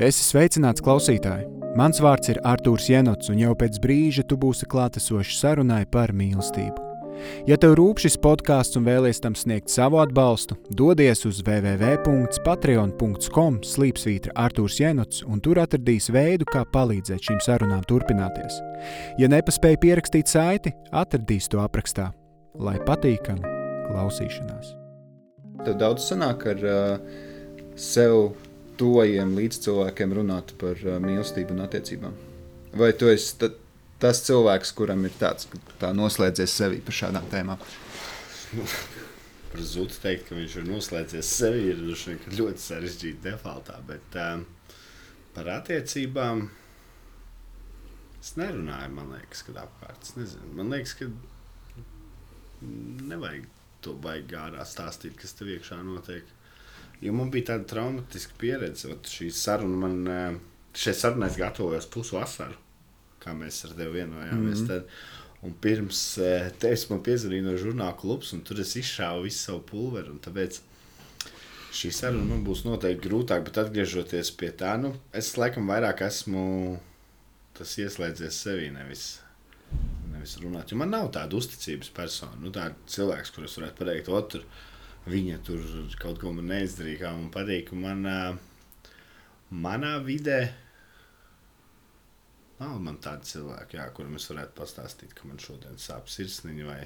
Esi sveicināts klausītāji! Mans vārds ir Artūrs Jenots, un jau pēc brīža tu būsi klātesošs sarunai par mīlestību. Ja tev rūp šis podkāsts un vēlies tam sniegt savu atbalstu, dodies uz www.patreon.com slīpsvītra Artūrs Jenots, un tur atradīs veidu, kā palīdzēt šīm sarunām turpināties. Ja nepaspēji pierakstīt saiti, atradīs to aprakstā. Lai patīkami klausīšanās! Tev daudz sanāk ar uh, sev tojiem līdzcilvēkiem runāt par uh, mīlestību un attiecībām? Vai tu esi ta, tas cilvēks, kuram ir tāds, tā noslēdzies sevi par šādām tēmām? Par Zutu teikt, ka viņš ir noslēdzies sevi, ir ļoti sarežģīti defaultā, bet um, par attiecībām es nerunāju, man liekas, kad apkārt. Es nezinu, man liekas, ka nevajag to baigi gārā stāstīt, kas tev iekšā notiek. Jo man bija tāda traumatiska pieredze, šī saruna man, šai sarunai es gatavojos pusvasaru, kā mēs ar tevi vienojāmies. Mm -hmm. Tad, un pirms tevis man piezvanīja no žurnāla klubs, un tur es izšāvu visu savu pulveru. Tāpēc šī saruna man būs noteikti grūtāk, bet atgriežoties pie tā, nu, es laikam vairāk esmu tas ieslēdzies sevī, nevis nevis runāt. Jo man nav tāda uzticības persona, nu, tāda cilvēks, kurš varētu pateikt, o, tur viņa tur kaut ko man neizdarīja, kā man patīk. Man, manā vidē nav man tāda cilvēka, jā, kuram es varētu pastāstīt, ka man šodien sāp sirsniņa vai,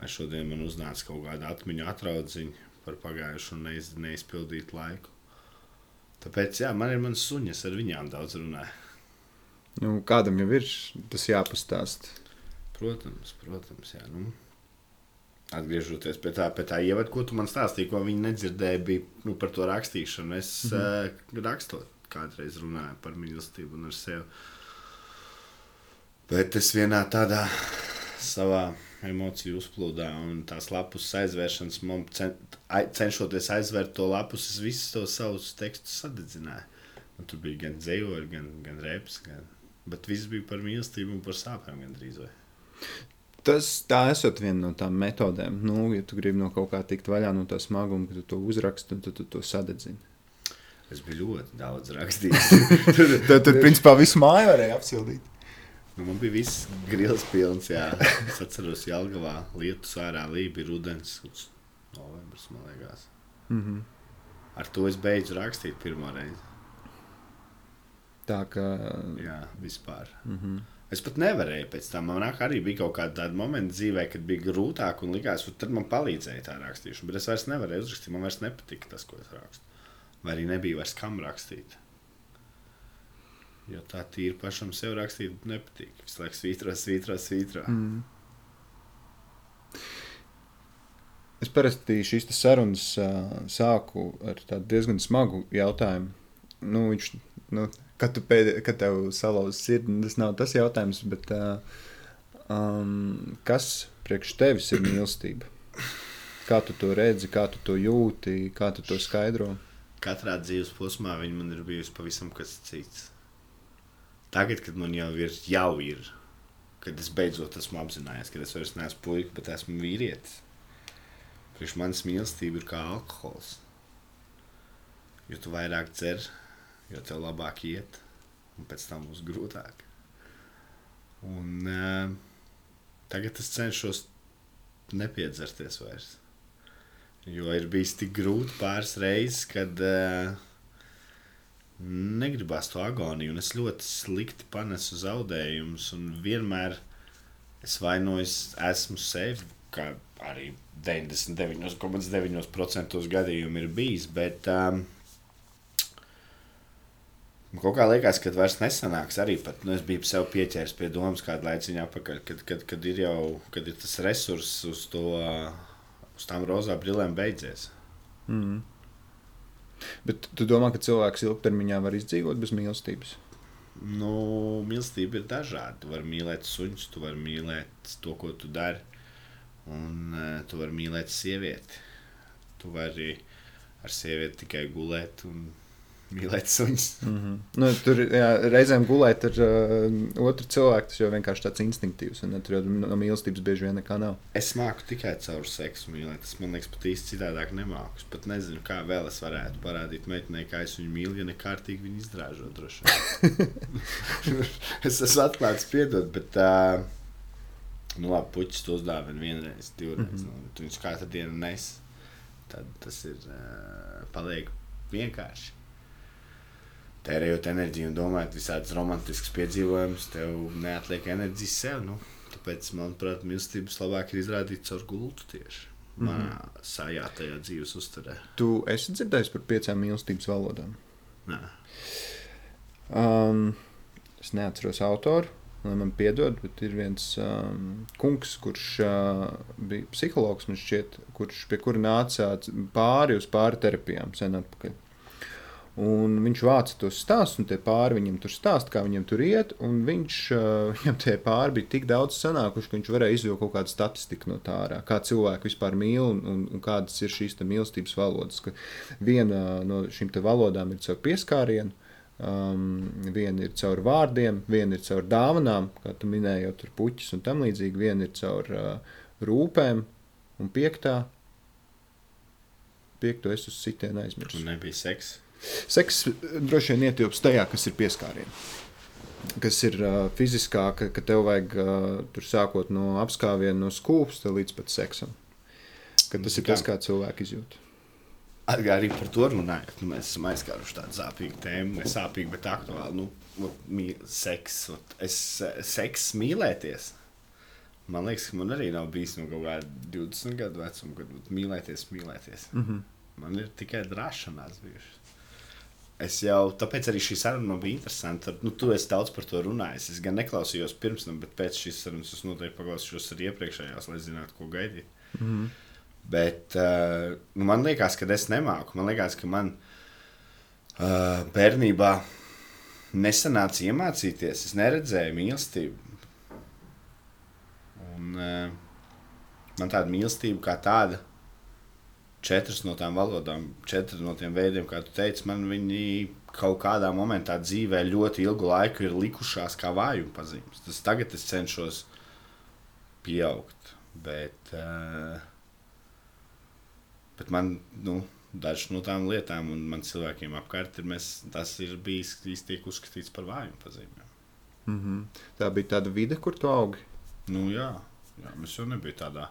vai šodien man uznāca kaut kāda atmiņu atraudziņa par pagājušu un neiz, neizpildītu laiku. Tāpēc, jā, man ir mans suņas, ar viņām daudz runāju. Nu, kādam jau ir tas jāpastāst? Protams, protams, jā. Nu, atgriežoties pie tā, pie tā ievada, ko tu man stāstīji, ko viņi nedzirdēja, bija nu, par to rakstīšanu. Es mm -hmm. uh, rakstot, kādreiz runāju par mīlestību un ar sevi. Bet es vienā tādā savā emociju uzplūdā un tās lapus aizvēršanas, man cen, cenšoties aizvērt to lapus, es visus tos savus tekstus sadedzināju. Un tur bija gan dzējoļi, gan, gan reps, gan... bet viss bija par mīlestību un par sāpēm gandrīz. Vai. Tas tā esot viena no tām metodēm. Nu, ja tu gribi no kaut kā tikt vaļā no tā smaguma, tad tu to uzraksti un tad tu to sadedzini. Es biju ļoti daudz rakstījis. tad, tad, principā, visu māju varēja apsildīt. Nu, man bija viss grils pilns, jā. Es atceros, Jelgavā lietus ārā līja rudens, novembris, man liekas. Mm -hmm. Ar to es beidzu rakstīt pirmo reizi. Tā kā... Jā, vispār. Mm -hmm. Es pat nevarēju pēc tam. Man arī bija kaut kāda momenta dzīvē, kad bija grūtāk un likās, ka tad man palīdzēja tā rakstīšana. Bet es vairs nevarēju uzrakstīt, man vairs nepatika tas, ko es rakstu. Vai arī nebija vairs kam rakstīt. Jo tā tīri pašam sev rakstīt nepatīk. Visu laiku svītro, svītro, svītro. Mm. Es parasti šīs sarunas uh, sāku ar diezgan smagu jautājumu. Nu, viņš, nu, kad, tu pēd, kad tev salauz sirdi, tas nav tas jautājums, bet uh, um, kas priekš tevis ir mīlestība? Kā tu to redzi, kā tu to jūti, kā tu to skaidro? Katrā dzīves posmā viņa man ir bijusi pavisam kas cits. Tagad, kad man jau ir, jau ir, kad es beidzot esmu apzinājies, ka es vairs neesmu puika, bet esmu vīrietis. Priekš manas mīlestība ir kā alkohols. Jo tu vairāk dzer, jo tev labāk iet, un pēc tam būs grūtāk. Un, uh, tagad es cenšos nepiedzerties vairs. Jo ir bijis tik grūti pāris reizes, kad uh, negribās to agoniju, un es ļoti slikti panesu zaudējumus. Vienmēr es vainojos, esmu sevi, kā arī 99,9% gadījumu ir bijis. Bet, um, Kaut kā liekas, ka vairs nesanāks arī pat. Nu, es biju sev pieķēries pie domas kādu laiciņu atpakaļ, kad, kad, kad ir jau kad ir tas resurss uz, to, uz tām rozā brillēm beidzies. Mm. Bet tu domā, ka cilvēks ilgtermiņā var izdzīvot bez mīlestības? Nu, mīlestība ir dažāda. Tu vari mīlēt suņus, tu vari mīlēt to, ko tu dari. Un uh, tu vari mīlēt sievieti. Tu vari ar sievieti tikai gulēt un mīlēt suņus. Mm -hmm. nu, tur jā, reizēm gulēt ar uh, otru cilvēku, tas jau vienkārši tāds instinktīvs. Un tur jau no mīlestības bieži vien nekā nav. Es māku tikai caur seksu mīlēt. Tas man liekas, pat īsti citādāk nemāku. Es pat nezinu, kā vēl es varētu parādīt meitenei, kā es viņu mīlu, ja nekārtīgi viņu izdražot. es esmu atklāts, piedod, bet. Uh, Nu, labi, puķis to uzdāvina vienreiz, divreiz. Mm -hmm. nu, viņš katru dienu nes. Tad tas ir uh, paliek vienkārši tērējot enerģiju un domājot visādus romantiskus piedzīvojumus, tev neatliek enerģijas sev. Nu, tāpēc, manuprāt, mīlestības labāk ir izrādīt caur gultu tieši. Manā mm -hmm. sajātajā dzīves uzturē. Tu esi dzirdējis par piecām mīlestības valodām? Nē. Um, es neatceros autoru, lai man piedod, bet ir viens um, kungs, kurš uh, bija psihologs, šķiet, kurš pie kura nāca pāri uz pāri terapijām sen atpakaļ. Un viņš vāca tos stāstus, un tie pāri viņam tur stāsta, kā viņam tur iet. Viņš, uh, viņam tie pāri bija tik daudz sanākuši, ka viņš varēja izvilkt kaut kādu statistiku no tā ārā. Kā cilvēki vispār mīl un, un, un kādas ir šīs mīlestības valodas. Ka viena no šīm valodām ir caur pieskārienu, um, viena ir caur vārdiem, viena ir caur dāvanām, kā tu minēji, jau tur puķis un tam līdzīgi, viena ir caur uh, rūpēm, un piektā, piekto es uz sitienu aizmirsu. Un nebija seksa. Seks droši vien ietilpst tajā, kas ir pieskāriens. Kas ir uh, fiziskā, ka, ka tev vajag uh, tur sākot no apskāviena, no skūpsta līdz pat seksam. Ka tas ir tas, kā cilvēki izjūt. Arī par to runājot, nu, mēs esam aizskāruši tādu sāpīgu tēmu, ne sāpīgu, bet aktuālu. Nu, seks, es, seks mīlēties. Man liekas, ka man arī nav bijis no kaut kāda 20 gadu vecuma, kad mīlēties, mīlēties. Mm -hmm. Man ir tikai drāšanās bijušas. Es jau tāpēc arī šī saruna man bija interesanta. Nu, tu esi daudz par to runājis. Es gan neklausījos pirms tam, bet pēc šīs sarunas es noteikti paklausīšos arī iepriekšējās, lai zinātu, ko gaidīt. Mm -hmm. Bet uh, nu, man liekas, ka es nemāku. Man liekas, ka man uh, bērnībā nesanāca iemācīties. Es neredzēju mīlestību. Un, uh, man tāda mīlestība kā tāda četras no tām valodām, četri no tiem veidiem, kā tu teici, man viņi kaut kādā momentā dzīvē ļoti ilgu laiku ir likušās kā vājuma pazīmes. Tas tagad es cenšos pieaugt, bet, uh, bet man, nu, dažas no tām lietām un man cilvēkiem apkārt ir, mēs, tas ir bijis tiek uzskatīts par vājuma pazīmēm. Mm -hmm. Tā bija tāda vide, kur tu augi? Nu jā, jā mēs jau nebija tādā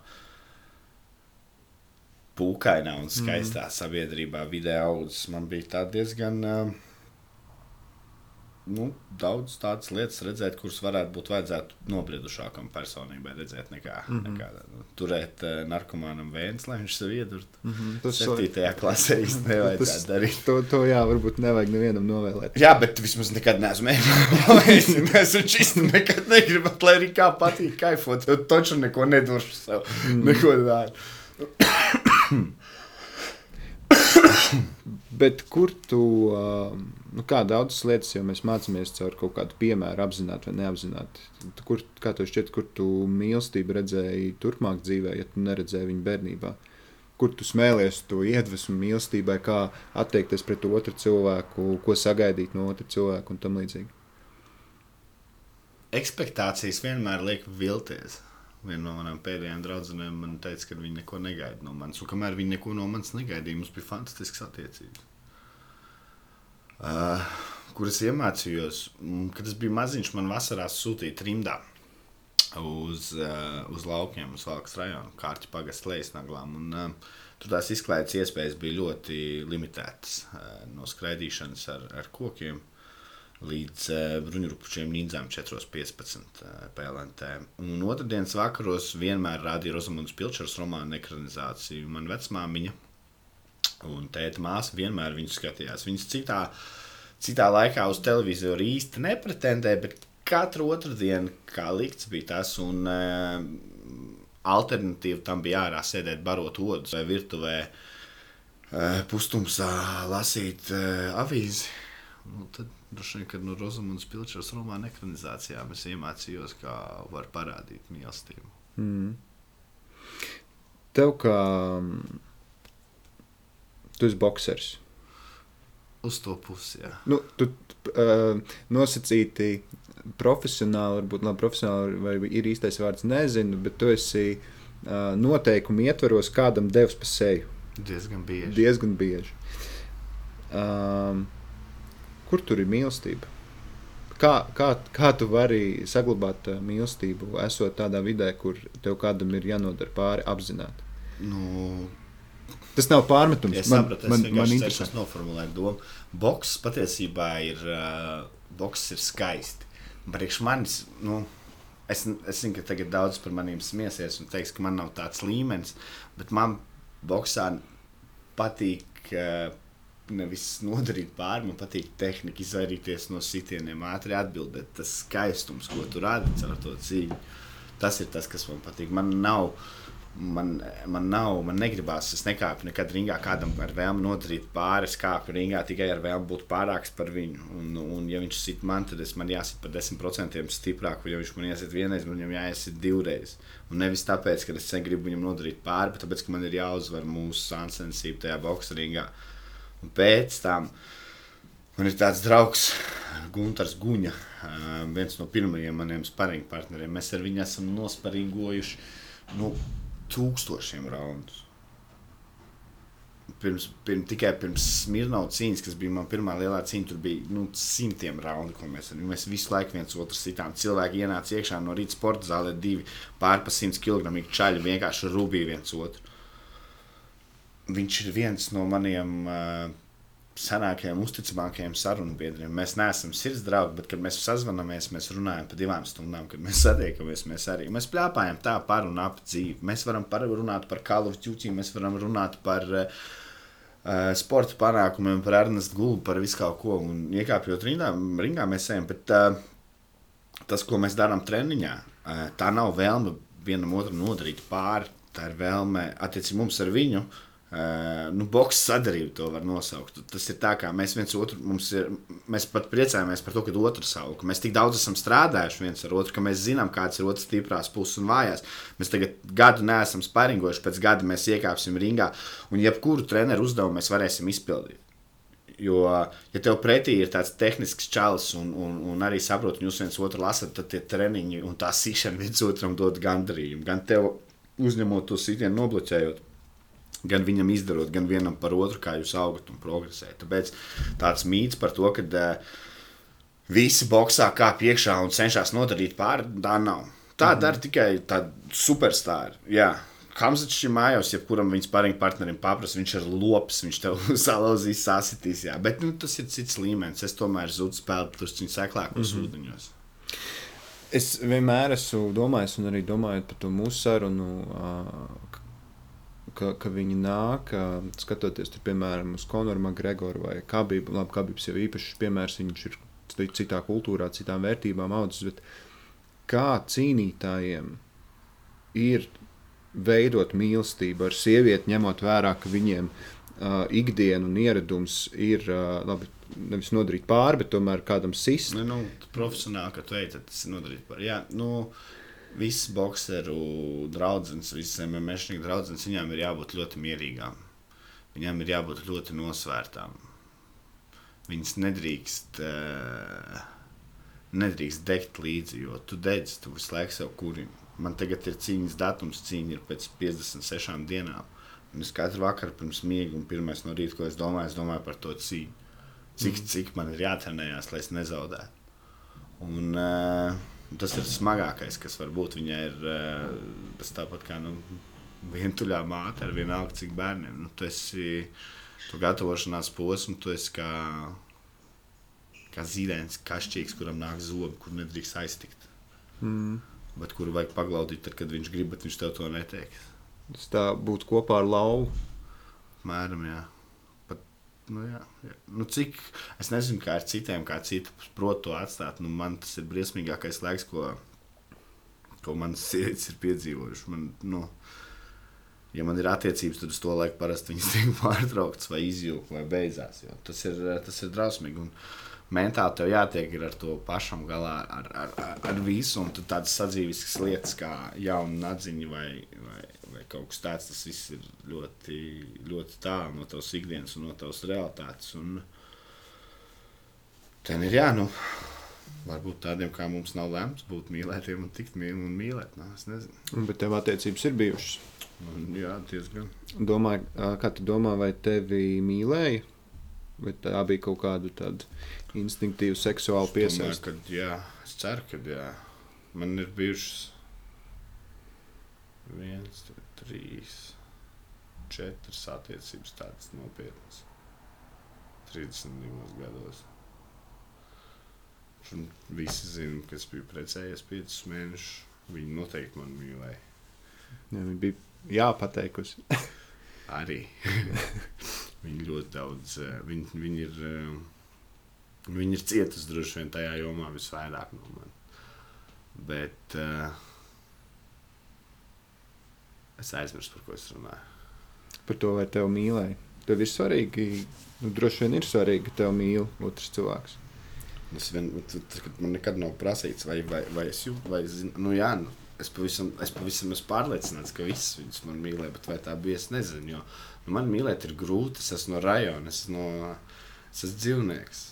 pūkainā un skaistā mm. sabiedrībā, vidē audzis. Man bija diezgan uh, nu, daudz tādas lietas, redzēt, kuras varētu būt vajadzētu nobriedušākam personībai redzēt, nekā, mm -hmm. nekā nu, turēt uh, narkomānam vēns, lai viņš sev iedurtu. Mm -hmm. Tas 7. klasē īstenībā nevajadzētu tas, darīt. To, to jā, varbūt nevajag nevienam novēlēt. Jā, bet vismaz nekad neesmu mēģinājis. es īsti nekad negribu, lai arī kā patīk kaifot, jo taču neko neduršu sev, mm. neko tādu. Bet kur tu, um, nu, kā daudzas lietas jau mēs mācāmies caur kaut kādu piemēru, apzināti vai neapzināti? Kur, kā tev šķiet, kur tu mīlestību redzēji turpmāk dzīvē, ja tu neredzēji viņu bērnībā? Kur tu smēlies to iedvesmu mīlestībai, kā attiekties pret otru cilvēku, ko sagaidīt no otra cilvēka un tam līdzīgi? Ekspektācijas vienmēr liek vilties viena no manām pēdējām draudzenēm man teica, ka viņi neko negaida no manis. Un kamēr viņi neko no manis negaidīja, mums bija fantastisks attiecības. Uh, kuras iemācījos, kad es biju maziņš, man vasarā sūtīja trimdā uz, uh, uz laukiem, uz Valkas rajonu, kārķi pagastu lejas-naglām. Un, uh, tur tās izklaides iespējas bija ļoti limitētas uh, no skraidīšanas ar, ar kokiem. Uh, līdz uh, bruņurupučiem Nīdzām 4.15 uh, PLNT. Un otrdienas vakaros vienmēr rādīja Rozamundas Pilčers romānu ekranizāciju. Man vecmāmiņa un tēta māsa vienmēr viņu skatījās. Viņas citā, citā laikā uz televizoru īsti nepretendē, bet katru otrdienu, kā likts, bija tas. Un, uh, alternatīva tam bija ārā sēdēt, barot odus vai virtuvē, uh, pustumsā lasīt uh, avīzi. Nu, tad Droši vien, kad no Rozamundas Pilčers romāna ekranizācijām es iemācījos, kā var parādīt mīlestību. Mm. Tev kā tu esi boxers. Uz to pusi, jā. Nu, tu uh, nosacīti profesionāli, varbūt labi, profesionāli vai ir īstais vārds, nezinu, bet tu esi uh, noteikumu ietvaros kādam devis pa seju. Diezgan bieži. Diezgan bieži. Um, kur tur ir mīlestība? Kā, kā, kā tu vari saglabāt uh, mīlestību, esot tādā vidē, kur tev kādam ir jānodara pāri apzināti? Nu, Tas nav pārmetums. es man, sapratu, es man, man vienkārši interesē. cenšos noformulēt domu. Boks patiesībā ir, uh, boks ir skaisti. Priekš manis, nu, es, es zinu, ka tagad daudz par maniem smiesies un teiks, ka man nav tāds līmenis, bet man boxā patīk uh, nevis nodarīt pāri, man patīk tehnika, izvairīties no sitieniem, ātri atbildēt. Tas skaistums, ko tu rādi caur to cīņu, tas ir tas, kas man patīk. Man nav. Man, man nav, man negribās, es nekāpu nekad ringā kādam ar vēlmu nodarīt pāri. Es kāpu ringā tikai ar vēlmu būt pārāks par viņu. Un, un ja viņš sit man, tad es man jāsit par 10% stiprāk, un ja viņš man iesit vienreiz, man viņam jāiesit divreiz. Un nevis tāpēc, ka es gribu viņam nodarīt pāri, bet tāpēc, ka man ir jāuzvar mūsu sāncensība tajā boxeringā. Un pēc tam man ir tāds draugs, Gunārs Guņa, viens no pirmajiem maniem sparinga partneriem. Mēs ar viņu esam nosparingojuši nu, tūkstošiem raundus. Pirms, pirms, tikai pirms Smirnovas cīņas, kas bija mana pirmā lielā cīņa, tur bija nu, simtiem raundu, ko mēs, mēs visu laiku viens otru sitām. Cilvēki ienāca iekšā no rīta sporta zālē, divi pārpa 100 kg čaļi vienkārši rūpīgi viens otru. Viņš ir viens no maniem uh, senākajiem, uzticamākajiem sarunu biedriem. Mēs neesam sirds draugi, bet, kad mēs sazvanāmies, mēs runājam par divām stundām. Kad mēs satiekamies, mēs arī mēs plēpājam tā par un ap dzīvi. Mēs varam runāt par Call of Duty, mēs varam runāt par uh, sporta panākumiem, par Ernestu Gulbu, par visu kaut ko. Un iekāpjot rindā, ringā, mēs ejam. Bet, uh, tas, ko mēs darām treniņā, uh, tā nav vēlme vienam otram nodarīt pāri. Tā ir vēlme attiecībā mums ar viņu. Uh, nu, Boks sadarbība to var nosaukt. Tas ir tā, kā mēs viens otru, mums ir, mēs pat priecājamies par to, ka otrs savu, ka mēs tik daudz esam strādājuši viens ar otru, ka mēs zinām, kādas ir otras stiprās puses un vājās. Mēs tagad gadu neesam sparingojuši, pēc gada mēs iekāpsim ringā, un jebkuru treneru uzdevumu mēs varēsim izpildīt. Jo, ja tev pretī ir tāds tehnisks čalis, un, un, un arī saprot, un jūs viens otru lasat, tad tie treniņi un tā sīšana viens otram dod gandarījumu. Gan tev uzņemot to sitienu, nobloķējot, gan viņam izdarot, gan vienam par otru, kā jūs augat un progresējat. Tāpēc tāds mīts par to, ka uh, visi boxā kā piekšā un cenšas nodarīt pāri, tā nav. Tā mm. dara tikai tādi superstarri. Jā. Hamzats šim mājās, jebkuram viņa sparinga partnerim paprasa, viņš ir lops, viņš tev salauzīs, sasitīs. Jā. Bet nu, tas ir cits līmenis. Es tomēr zudu spēlēt tur viņa seklākos mm -hmm. ūdeņos. Es vienmēr esmu domājis, un arī domājot par to mūsu sarunu, ā, ka, ka viņi nāk, skatoties, tur, piemēram, uz Konoru Makgregoru vai Kabību. Labi, Kabības jau īpašs piemērs, viņš ir citā kultūrā, citām vērtībām audzis, bet kā cīnītājiem ir veidot mīlestību ar sievieti, ņemot vērā, ka viņiem uh, ikdiena un ieradums ir uh, labi, nevis nodarīt pāri, bet tomēr kādam sist. Nu, nu, profesionāli, ka tu ej, tas ir nodarīt par. Jā, nu, Visas boxeru draudzenes, visas mēnešu draudzenes, viņām ir jābūt ļoti mierīgām. Viņām ir jābūt ļoti nosvērtām. Viņas nedrīkst, uh, nedrīkst degt līdzi, jo tu dedzi, tu visu laiku sev kurini. Man tagad ir cīņas datums, cīņa ir pēc 56 dienām. Un es katru vakaru pirms miega un pirmais no rīta, ko es domāju, es domāju par to cīņu. Cik, mm. cik man ir jātrenējās, lai es nezaudētu. Un, uh, tas ir smagākais, kas var būt. Viņai ir uh, tas tāpat kā nu, vientuļā māte ar vienalga cik bērniem. Nu, tu esi tu gatavošanās posmu, tu esi kā, kā zīdainis kašķīgs, kuram nāk zobi, kur nedrīkst aiztikt. Mm. Bet kuru vajag paglaudīt, tad, kad viņš grib, bet viņš tev to neteiks. Tas tā būtu kopā ar lauvu. Mēram, jā. Nu, jā, jā. Nu, cik, es nezinu, kā ar citiem, kā citi prot to atstāt. Nu, man tas ir briesmīgākais laiks, ko, ko manas sievietes ir piedzīvojušas. Man, nu, ja man ir attiecības, tad uz to laiku parasti viņas tiek pārtrauktas vai izjūta vai beidzās. Tas ir, tas ir drausmīgi. Un mentāli tev jātiek ar to pašam galā, ar, ar, ar, ar visu. Un tādas sadzīves lietas kā jauna atziņa vai, vai, vai kaut kas tāds, tas viss ir ļoti, ļoti tālu no tavas ikdienas un no tavas realitātes. Un, Ten ir jā, nu, varbūt tādiem kā mums nav lemts būt mīlētiem un tikt mīl un mīlēt. Nu, es nezinu. Bet tev attiecības ir bijušas. Man, jā, diezgan. Domāju, kā tu domā, vai tevi mīlēja? Vai tā bija kaut kāda tāda instinktīva seksuāla ka jā, es ceru, ka jā. Man ir bijušas viens, trīs, četras attiecības tādas nopietnas. 32 gados. Un visi zina, ka es biju precējies 5 mēnešus. Viņi noteikti man mīlēja. Jā, viņa bija jāpateikusi. Arī viņi ļoti daudz, eh, viņi, viņi ir. eh, Viņi ir cietuši droši vien tajā jomā visvairāk no manis. Bet uh, es aizmirsu, par ko es runāju. Par to, vai tevi mīlēja. Tev ir svarīgi, nu, droši vien ir svarīgi, ka tev mīl otrs cilvēks. Es vien, t- t- kad man nekad nav prasīts, vai, vai, vai es jūtu, vai es zinu. Nu, jā, nu, es pavisam, es pavisam esmu pārliecināts, ka viss viņus man mīlē, bet vai tā bija, es nezinu. Jo, nu, man mīlēt ir grūti, es esmu no rajona, es esmu, no, es esmu dzīvnieks.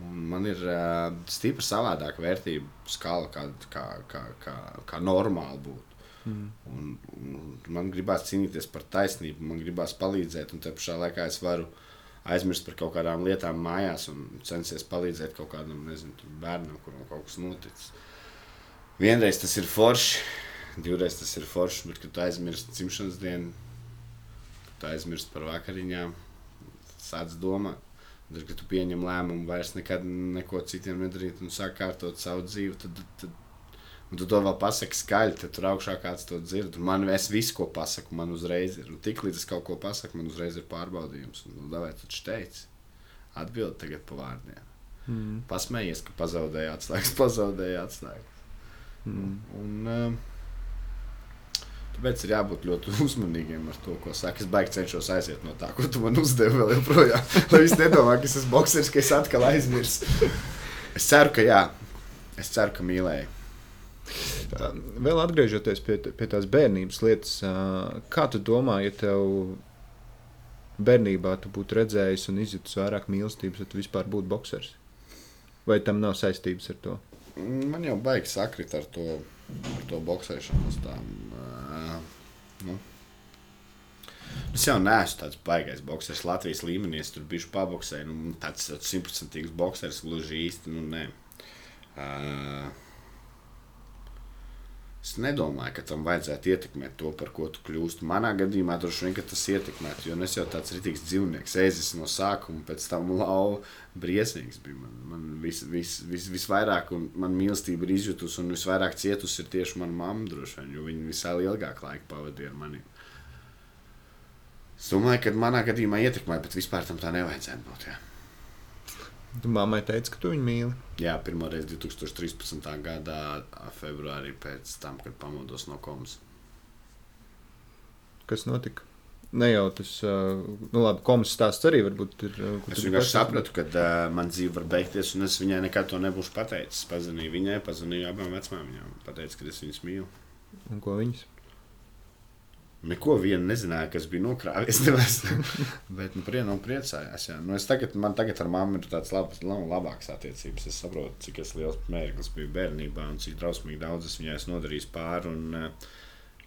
Un man ir uh, stipri savādāka vērtība skala, kā, kā, kā, kā, kā normāli būtu. Mm. Un, un man gribās cīnīties par taisnību, man gribās palīdzēt, un te pašā laikā es varu aizmirst par kaut kādām lietām mājās un censties palīdzēt kaut kādam nezinu, bērnam, kuram kaut kas noticis. Vienreiz tas ir forši, divreiz tas ir forši, bet kad tu aizmirsti dzimšanas dienu, kad tu aizmirsti par vakariņām, sāc domāt. Tad, kad tu pieņem lēmumu vairs nekad neko citiem nedarīt un sāk kārtot savu dzīvi, tad, tad, Un tu to vēl pasaki skaļi, tad tur augšā kāds to dzird. Un Man es visu, ko pasaku, man uzreiz ir. Un tik līdz es kaut ko pasaku, man uzreiz ir pārbaudījums. Un, nu, davai, tu taču teici. Atbildi tagad pa vārdiem. Mm. Pasmējies, ka pazaudēji atslēgas, pazaudēji atslēgas. Mm. Un, um, tāpēc ir jābūt ļoti uzmanīgiem ar to, ko saka. Es baigi cenšos aiziet no tā, ko tu man uzdevi vēl joprojām. Lai viss nedomā, ka es esmu boxers, ka es atkal aizmirsu. Es ceru, ka jā. Es ceru, ka mīlēju. Tā, Vēl atgriežoties pie, pie tās bērnības lietas, kā tu domā, ja tev bērnībā tu būtu redzējis un izjutis vairāk mīlestības, tad tu vispār būtu boxers? Vai tam nav saistības ar to? Man jau baigs sakrit ar to, ar to boxēšanu. Tām, uh, nu. Es jau neesmu tāds baigais boxers. Latvijas līmenī es tur biju paboxējis. Nu, tāds simtprocentīgs boxers gluži īsti. Nu, nē. uh, es nedomāju, ka tam vajadzētu ietekmēt to, par ko tu kļūsti. Manā gadījumā droši vien tas ietekmētu, jo nu, es jau tāds rītīgs dzīvnieks, ēzis no sākuma, pēc tam lauva briesmīgs bija. Man, man vis, vis, vis, visvairāk un man mīlestība ir izjutusi un visvairāk cietusi ir tieši mana mamma, droši vien, jo viņa visā ilgāk laika pavadīja ar mani. Es domāju, ka manā gadījumā ietekmē, bet vispār tam tā nevajadzētu būt. Jā, Tu mammai teici, ka tu viņu mīli. jā pirmā reize 2013. gadā, februārī pēc tam, kad pamodos no komas. Kas notika? Ne jau tas, nu labi, komas stāsts arī varbūt ir. Es vienkārši sapratu, ka uh, man dzīve var beigties, un es viņai nekad to nebūšu pateicis. Pazvanīju viņai, pazvanīju abām vecmāmiņām. Pateicu, ka es viņas mīlu. Un ko viņas? Neko viena nezināja, kas bija nokrājies. nemaz. Bet, nu, priecājās, nu, priecājās. Jā. Nu, es tagad, man tagad ar mammu ir tāds labs, lab, labāks attiecības. Es saprotu, cik es liels mērķis biju bērnībā un cik drausmīgi daudz es viņai esmu nodarījis pāri. Un, eh,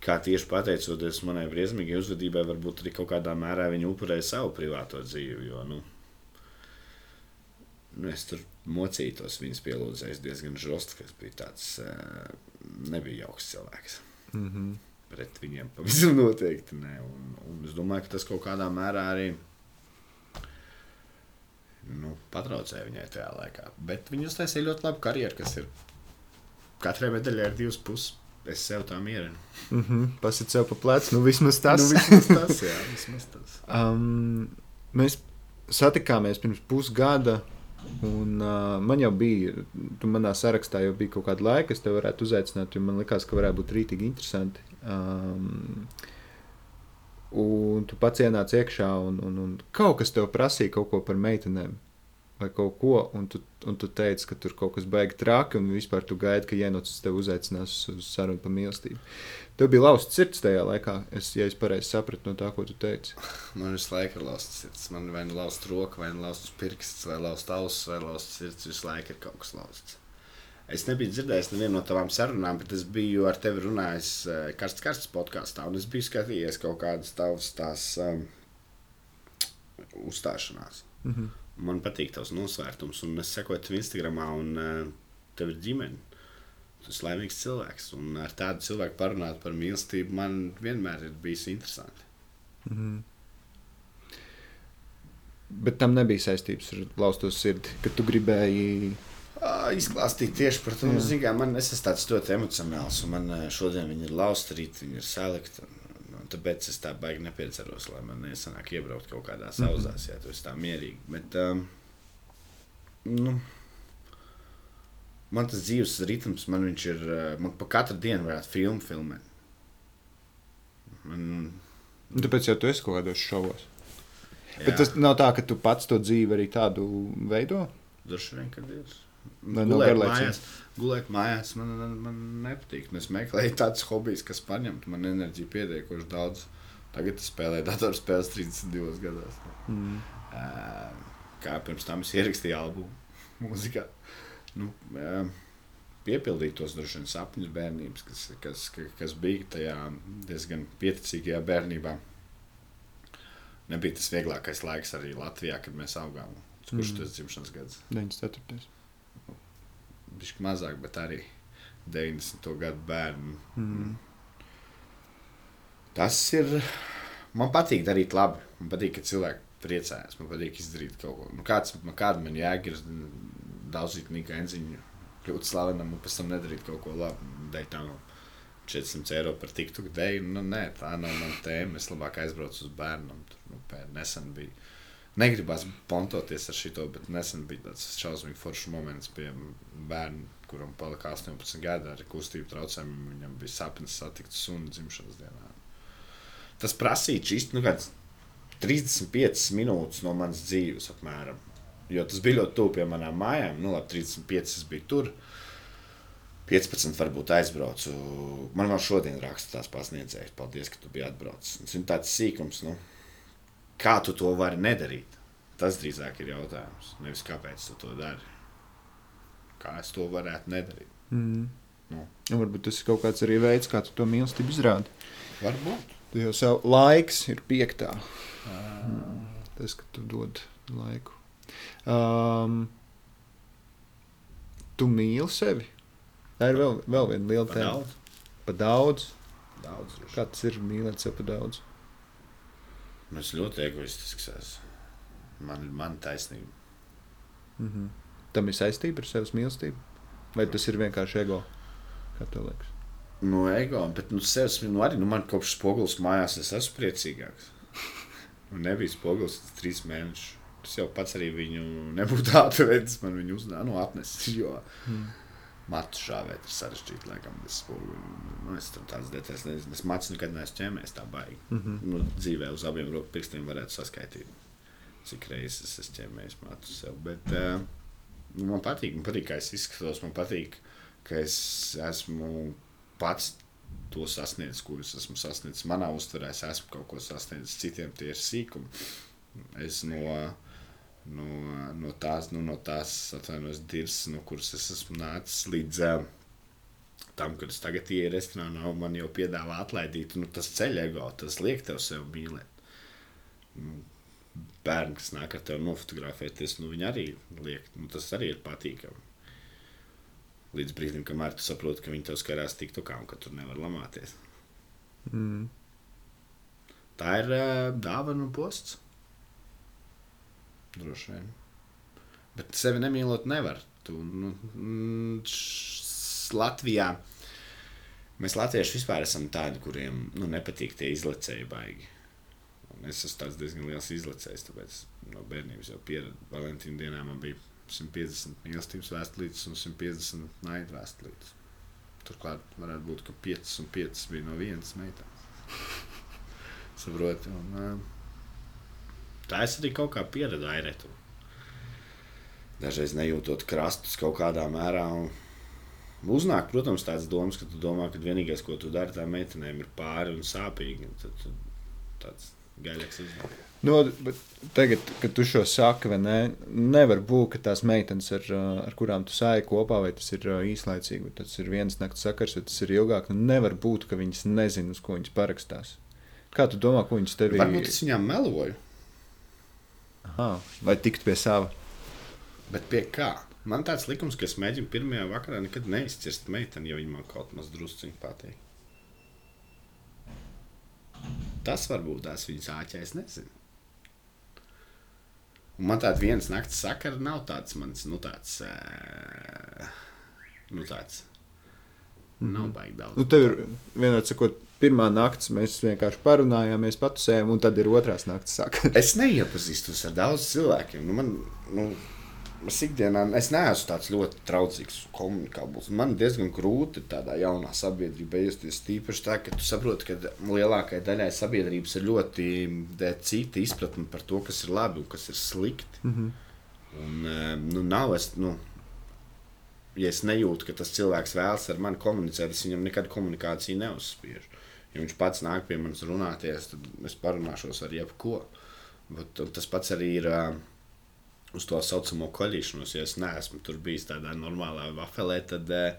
kā tieši pateicoties manai briesmīgai uzvedībai, varbūt arī kaut kādā mērā viņa upurēja savu privāto dzīvi. Jo, nu, nu, es tur mocītos viņas pielūdzējis diezgan žosts, kas bija tāds, eh, nebija jauks cilvēks Mm -hmm. Pret viņiem pavisam noteikti nē. Un, un es domāju, ka tas kaut kādā mērā arī nu, patraucēja viņai tajā laikā. Bet viņa uztaisīja ļoti labu karjeru, kas ir katrai medaļai ir divas puses. Es sev tā mierinu. Mm -hmm. Pasit sev pa plecu, nu vismaz tas. Nu, vismaz tas, jā, vismaz tas. Um, mēs satikāmies pirms pusgada, un uh, man jau bija, tu manā sarakstā jau bija kaut kāda laika, es tev varētu uzaicināt, jo man likās, ka varētu būt rītīgi interesanti. Um, un tu pats ienāc iekšā, un, un, un kaut kas tev prasīja kaut ko par meitenēm. vai kaut ko, un tu, un tu teici, ka tur kaut kas beigas traki, un vispār tu gaidi, ka Jēnots tevi uzaicinās uz sarunu par mīlestību. Tev bija lausts sirds tajā laikā, es, ja es pareizi sapratu no tā, ko tu teici. Man visu laiku ir lausts sirds. Man vai nu lausts roka, vai nu lausts pirksts, vai lausts auss, vai lausts sirds. Visu laiku ir kaut kas lausts. Es nebiju dzirdējis nevienu no tavām sarunām, bet es biju ar tevi runājis uh, karsts, karsts podkāstā, un es biju skatījies kaut kādas tavas tās um, uzstāšanās. Mm -hmm. Man patīk tavs nosvērtums, un es sekoju tev Instagramā, un uh, tev ir ģimene. Tu esi laimīgs cilvēks, un ar tādu cilvēku parunāt par mīlestību man vienmēr ir bijis interesanti. Mm -hmm. Bet tam nebija saistības ar lausto sirdi, ka tu gribēji. Izklāstīt tieši par to, nu, kā man es esmu tāds ļoti emocionāls, un man šodien viņi ir lausti, rīt viņi ir salikti. Tāpēc es tā baigi nepieceros, lai man nesanāk iebraukt kaut kādā sauzās, ja tu esi tā mierīgi. Bet, um, nu, man tas dzīves ritms, man viņš ir, man pa katru dienu varētu filmu filmēt. Man, Tāpēc jau tu esi kaut kādos šovos. jā, Bet tas nav tā, ka tu pats to dzīvi arī tādu veido. Droši vien, kad ir. Gulēt garlaicības? mājās, gulēt mājās man, man, man nepatīk. Es meklēju tādus hobijus, kas paņemtu man enerģiju pietiekoši daudz. Tagad es spēlēju datorspēles 32 gados. Mm. Kā pirms tam es ierakstīju albumu mūzikā. Nu, piepildīt tos droši vien sapņus bērnības, kas, kas, ka- kas bija tajā diezgan pieticīgajā bērnībā. Nebija tas vieglākais laiks arī Latvijā, kad mēs augām. Kurš Mm. tas dzimšanas gads? 94. Viņš mazāk, bet arī 90. gadu bērnu. Mm. Tas ir. Man patīk darīt labi. Man patīk, ka cilvēki priecājas. Man patīk izdarīt kaut ko. Nu, kāds, man, kāda man jēga ir daudzīt Nika Enziņu, kļūt slavenam un pēc tam nedarīt kaut ko labu. Dēļ tam 400 eiro par tiktu dēļ. Nu, nē, tā nav mana tēma. Es labāk aizbraucu uz bērnu. Tur nu, pēr, nesen bija. Negribās pontoties ar šo, bet nesen bija tāds šausmīgs foršs moments pie bērna, kuram palika 18 gadi ar kustību traucējumiem. Viņam bija sapnis satikt sunu dzimšanas dienā. Tas prasīja čist, nu, kāds 35 minūtes no manas dzīves, apmēram. Jo tas bija ļoti tuvu pie manām mājām. Nu, labi, 35 es biju tur. 15 varbūt aizbraucu. Man vēl šodien raksta tās pasniedzējas. Paldies, ka tu biji atbraucis. Tas ir tāds sīkums, nu, kā tu to vari nedarīt. Tas drīzāk ir jautājums. Nevis kāpēc tu to dari. Kā es to varētu nedarīt. Mm. Nu. Un varbūt tas ir kaut kāds arī veids, kā tu to mīlestību izrādi. Varbūt. Jau savu laiks ir piektā. Tas, ka tu dod laiku. Um, tu mīli sevi. Tā ir vēl, vēl viena liela Pa tēma. daudz. Pa daudz. Daudz. droši. Kā tas ir mīlēt sevi pa daudz? Nu, Es ļoti egoistisks esmu. Man ir taisnība. Mm -hmm. Tam ir saistība ar sevis mīlestību? Vai tas ir vienkārši ego? Kā tev liekas? No ego, bet nu, sevis, nu, arī nu, man kopš spogulis mājās es esmu priecīgāks. Man nebija spogulis trīs mēnešus. Tas jau pats arī viņu nebūtu atvedis. Man viņu uzdevuma nu, atnesis. Jo Mm. Matu šāvēt ir sarežģīti, laikam, bez spoguļa. Nu, es tam tādas detaļas nezinu. Es matu nekad neesmu ķēmies tā baigi. Mm -hmm. Nu, dzīvē uz abiem roku pirkstiem varētu saskaitīt, cik reizes es ķēmies matu sev. Bet uh, man patīk, man patīk, kā es izskatos. Man patīk, ka es esmu pats to sasniedzis, ko es esmu sasniedzis. Manā uztverē es esmu kaut ko sasniedzis, citiem tie ir sīkumi. Es no, no, no tās, nu, no tās atvainojos, dirzas, no kuras es esmu nācis līdz uh, tam, kad es tagad ieeju restorānā un man jau piedāvā atlaidīt. Nu, tas ceļ ego, tas liek tev sev mīlēt. Nu, bērni, kas nāk ar tevi nofotografēties, nu, viņi arī liek, nu, tas arī ir patīkami. Līdz brīdim, kamēr tu saproti, ka viņi tev skarās tik tukā un ka tur nevar lamāties. Mm. Tā ir uh, dāvana un posts. Droši vien. Bet sevi nemīlot nevar. Tu, nu, mm, Latvijā mēs latvieši vispār esam tādi, kuriem nu, nepatīk tie izlecēji baigi. Un es esmu tāds diezgan liels izlecējs, tāpēc no bērnības jau pieredzēju. Valentīna dienā man bija 150 mīlestības vēstulītes un 150 naidu vēstulītes. Turklāt varētu būt, ka 5 un 5 bija no vienas meitenes. Saproti? Tā es arī kaut kā pieredzēju airetu. dažreiz nejūtot krastus kaut kādā mērā. Un uznāk, protams, tāds domas, ka tu domā, ka vienīgais, ko tu dari, tā meitenēm ir pāri un sāpīgi. Un tad, tad tāds gaļīgs uznāk. No, tagad, kad tu šo saki, ne, nevar būt, ka tās meitenes, ar, ar kurām tu sāji kopā, vai tas ir īslaicīgi, vai tas ir viens nakts sakars, vai tas ir ilgāk. Nu, nevar būt, ka viņas nezina, uz ko viņas parakstās. Kā tu domā, ko viņas tev ir? Varbūt es viņām meloju. Aha, vai tikt pie sava? Bet pie kā? Man tāds likums, ka es mēģinu pirmajā vakarā nekad neizcirst meiteni, ja viņa man kaut maz drusciņi patīk. Tas varbūt tās viņas āķēs nezinu. Un man tāda vienas nakts sakara nav tāds mans, nu tāds, nu tāds. Nav mhm. baigi daudz. Nu, tev ir vienot sakot, pirmā naktis mēs vienkārši parunājāmies, patusējām, un tad ir otrās naktis sakara. es neiepazīstos ar daudz cilvēkiem. Nu, man, nu, Es ikdienā es neesmu tāds ļoti draudzīgs un komunikabls. Man diezgan grūti tādā jaunā sabiedrībā iesties. Tīpaši tā, ka tu saproti, ka lielākajai daļai sabiedrības ir ļoti cita izpratne par to, kas ir labi un kas ir slikti. Mm -hmm. un, eh, nu, nav es, nu, ja es nejūtu, ka tas cilvēks vēlas ar mani komunicēt, es viņam nekad komunikāciju neuzspiežu. Ja viņš pats nāk pie manis runāties, tad es parunāšos ar jebko. Bet, tas pats arī ir. Uh, uz to saucamo koļīšanos. Ja es neesmu tur bijis tādā normālā vafelē, tad eh,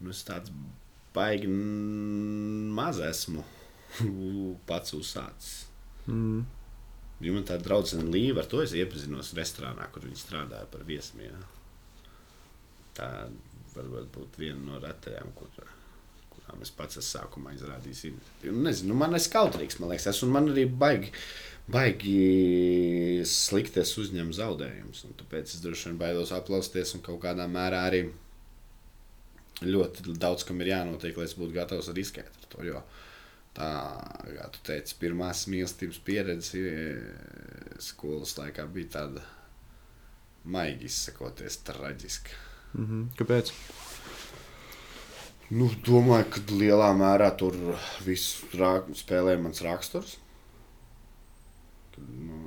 nu, es tāds baigi maz esmu pats uzsācis. Mm. Ja man tāda draudzene Līva, ar to es iepazinos restorānā, kur viņi strādāja par viesmīlu. Tā varbūt būtu viena no retajām, kur, kurām es pats esmu sākumā izrādījis. Nu, nezinu, nu, man ir kautrīgs, man liekas, es, un man arī baigi baigi slikti es uzņemu zaudējumus. Tāpēc es droši vien baidos aplausties un kādā mērā arī ļoti daudz kam ir jānotiek, lai es būtu gatavs riskēt ar to. Jo tā, kā tu teici, pirmās mīlestības pieredze skolas laikā bija tāda maigi izsakoties, traģiska. Mm -hmm. Kāpēc? Nu, domāju, ka lielā mērā tur viss spēlē mans raksturs. Nu,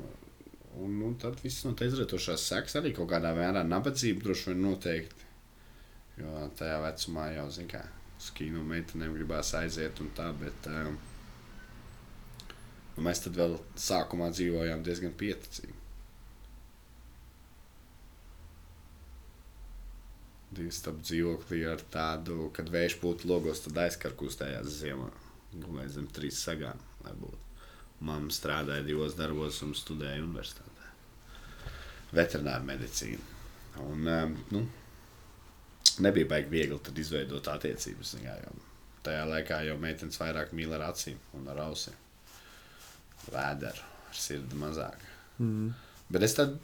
un, un tad viss no tā izrietošās sekas arī kaut kādā mērā nabadzība droši vien noteikti. Jo tajā vecumā jau, mērā, uz kino meitenēm gribās aiziet un tā, bet um, nu, mēs tad vēl sākumā dzīvojām diezgan pieticīgi. Divi starp dzīvokli ar tādu, kad vējš būtu logos, tad aizkarkustējās ziemā. Gulēja zem trīs sagām, lai būtu. Māma strādāja divos darbos un studēja universitātē. Veterināra medicīna. Un, um, nu, nebija baigi viegli izveidot attiecības. Jā, tajā laikā jau meitenes vairāk mīl ar acīm un ar ausīm. Vēderu, ar sirdi mazāk. Mm. Bet es tad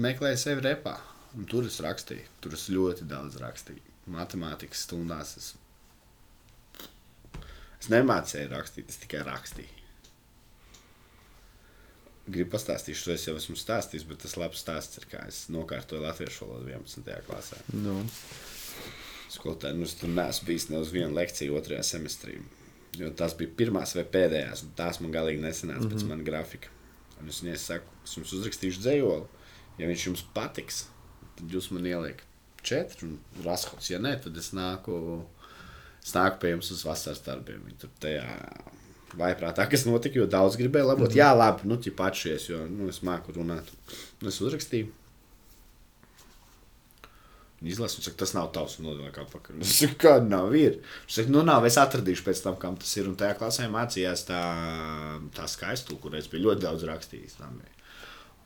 meklēju sevi repā. Un tur es rakstīju. Tur es ļoti daudz rakstīju. Matemātikas stundās es, es nemācīju rakstīt, es tikai rakstīju gribu pastāstīt, to es jau esmu stāstījis, bet tas labs stāsts ir, kā es nokārtoju latviešu valodu 11. klasē. Nu. Skolotāji, nu, es tur neesmu bijis ne uz vienu lekciju otrajā semestrī. Jo tās bija pirmās vai pēdējās, un tās man galīgi nesenāca mm -hmm. pēc mhm. mana grafika. Un es viņai saku, es jums uzrakstīšu dzējoli. Ja viņš jums patiks, tad jūs man ieliekat četri un raskots. Ja nē, tad es nāku, es nāku pie jums uz vasaras darbiem. Viņi tur tajā vaiprātā, kas notika, jo daudz gribēja labot. Mm -hmm. Jā, labi, nu, tā pašies, jo nu, es māku runāt. Nu, es uzrakstīju. Viņa izlasa, un saka, tas nav tavs, un nodeva atpakaļ. Es saku, kāda nav ir. Viņš saka, nu nav, es atradīšu pēc tam, kam tas ir. Un tajā klasē mācījās tā, tā skaistula, kur es biju ļoti daudz rakstījis.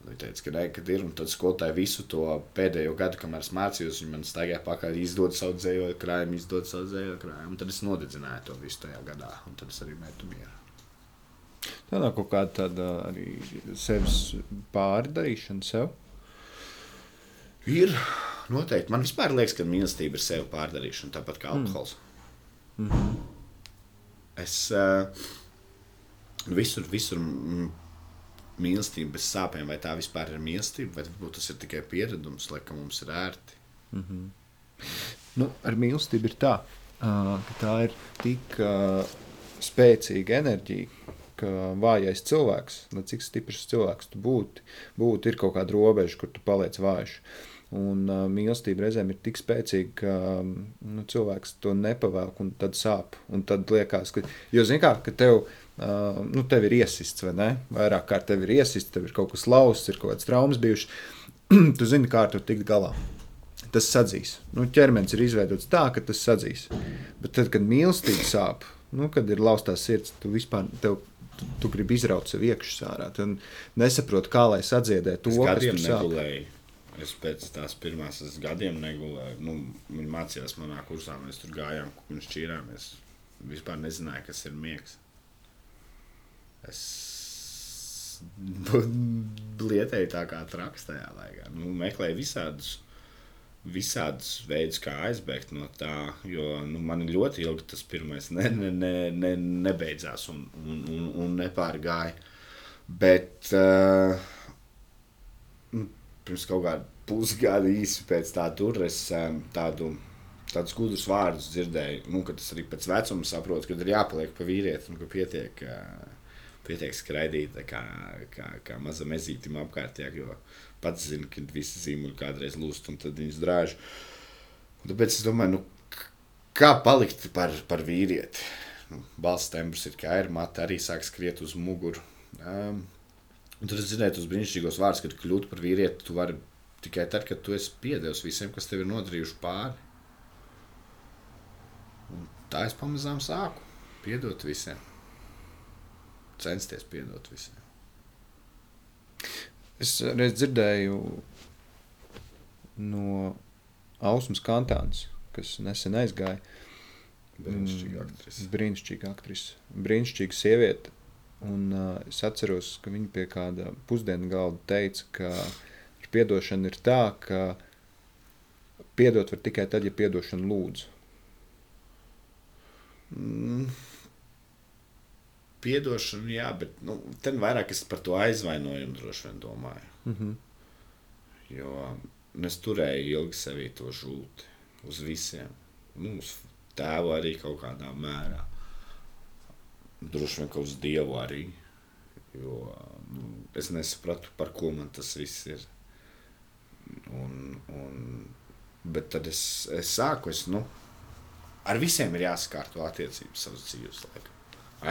Viņa teica, ka, ne, kad ir, un tad skolotāji visu to pēdējo gadu, kamēr es mācījos, viņi man staigāja pakaļ, izdod savu dzējoļu krājumu, izdod savu dzējoļu krājumu. Tad es nodedzināju to visu tajā gadā, un tad es arī metu mieru. Tā nav kaut kāda tāda arī sevis pārdarīšana sev. Ir noteikti. Man vispār liekas, ka mīlestība ir sevi pārdarīšana, tāpat kā mm. alkohols. Mm. Mm -hmm. Es uh, visur, visur mīlestība bez sāpēm, vai tā vispār ir mīlestība, vai varbūt tas ir tikai pieredums, lai mums ir ērti. Mm -hmm. nu, ar mīlestību ir tā, ka tā ir tik spēcīga enerģija, ka vājais cilvēks, lai cik stiprs cilvēks tu būtu, būt, ir kaut kāda robeža, kur tu paliec vājš. Un uh, mīlestība reizēm ir tik spēcīga, ka nu, cilvēks to nepavēl, un tad sāp. Un tad liekas, ka, jo zini, kā, ka tev, uh, nu, tev ir iesists, vai ne? Vairāk kārt tev ir iesists, tev ir kaut kas lausts, ir kaut kādas traumas bijušas. tu zini, kā ar to tikt galā. Tas sadzīs. Nu, ķermenis ir izveidots tā, ka tas sadzīs. Bet tad, kad mīlestība sāp, nu, kad ir laustā sirds, tu vispār tev, tu, tu gribi izraut sev iekšā ārā. Tu nesaproti, kā lai sadziedētu to, kas tur sāp. Es pēc tās pirmās gadiem negulēju. Nu, viņi mācījās manā kursā, mēs tur gājām un šķīrāmies. Vispār nezināju, kas ir miegs. Es lietēju tā kā traks tajā laikā. Nu, meklēju visādus, visādus veidus, kā aizbēgt no tā, jo nu, man ļoti ilgi tas pirmais ne, ne, ne, ne, nebeidzās un, un, un, un nepārgāja. Bet uh, pirms kaut kāda pusgada īsi pēc tā tur es um, tādu. Tādus gudrus vārdus dzirdēju, nu, tas arī pēc vecuma saprot, ka ir jāpaliek pa vīrieti, un ka pietiek, uh, pietiek skraidīt kā, kā, kā mazam ezītim apkārt, jā, jo pats zinu, ka visi zīmuļi kādreiz lūst, un tad viņus drāž. Un tāpēc es domāju, nu, kā palikt par, par vīrieti? Nu, balss tembrs ir kā ir, mata arī sāk skriet uz muguru. Um, Un tad es dzirdēju tos brīnišķīgos vārdus, kad kļūt par vīrieti, tu vari tikai tad, kad tu esi piedevis visiem, kas tev ir nodarījuši pāri. Un tā es pamazām sāku piedot visiem. Censties piedot visiem. Es reiz dzirdēju no Ausmas Kantānas, kas nesen aizgāja. Brīnišķīga aktrise. Brīnišķīga aktrise. Brīnišķīga sieviete. Un, uh, es atceros, ka viņi pie kāda pusdienu galda teica, ka ar piedošanu ir tā, ka piedot var tikai tad, ja piedošanu lūdzu. Mm. Piedošanu, jā, bet nu, ten vairāk es par to aizvainojumu droši vien domāju. Mm -hmm. Jo es turēju ilgi sevī to žūti uz visiem. Nu, uz tēvu arī kaut kādā mērā droši vien uz dievu arī. Jo nu, es nesapratu, par ko man tas viss ir. Un, un, bet tad es, es sāku, es, nu, ar visiem ir jāsakārto attiecības savas dzīves laikā.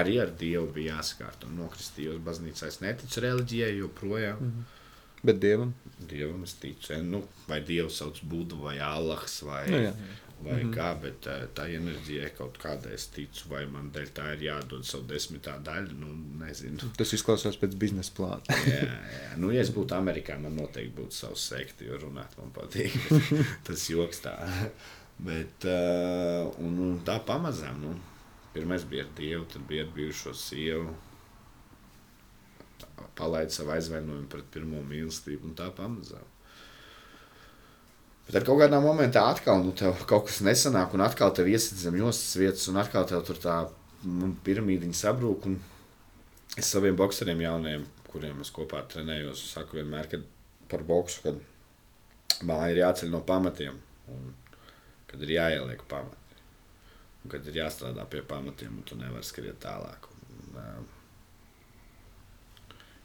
Arī ar Dievu bija jāsakārto. Nokristījos baznīcā. Es neticu reliģijai joprojām. Mm -hmm. Bet dievam? Dievam es ticu. Nu, vai Dievs sauc Budu vai Allahs vai, nu, jā vai mm -hmm. kā, bet tā, tā enerģija kaut kādā es ticu, vai man dēļ tā ir jādod savu desmitā daļu, nu, nezinu. Tas izklausās pēc biznesa plāna. jā, jā, nu, ja es būtu Amerikā, man noteikti būtu savs sekti, jo runāt man patīk. Tas joks tā. bet, uh, un, un tā pamazām, nu, pirmais bija ar Dievu, tad bija ar bijušo sievu, palaid savu aizvainojumu pret pirmo mīlestību, un tā pamazām. Bet ar kaut kādā momentā atkal nu, kaut kas nesanāk, un atkal tev iesit zem jostas vietas, un atkal tev tur tā nu, piramīdiņa sabrūk. Es saviem boxeriem jauniem, kuriem es kopā trenējos, saku vienmēr, ka par boksu, kad māja ir jāceļ no pamatiem, un kad ir jāieliek pamati, kad ir jāstrādā pie pamatiem, un tu nevari skriet tālāk. Un, uh,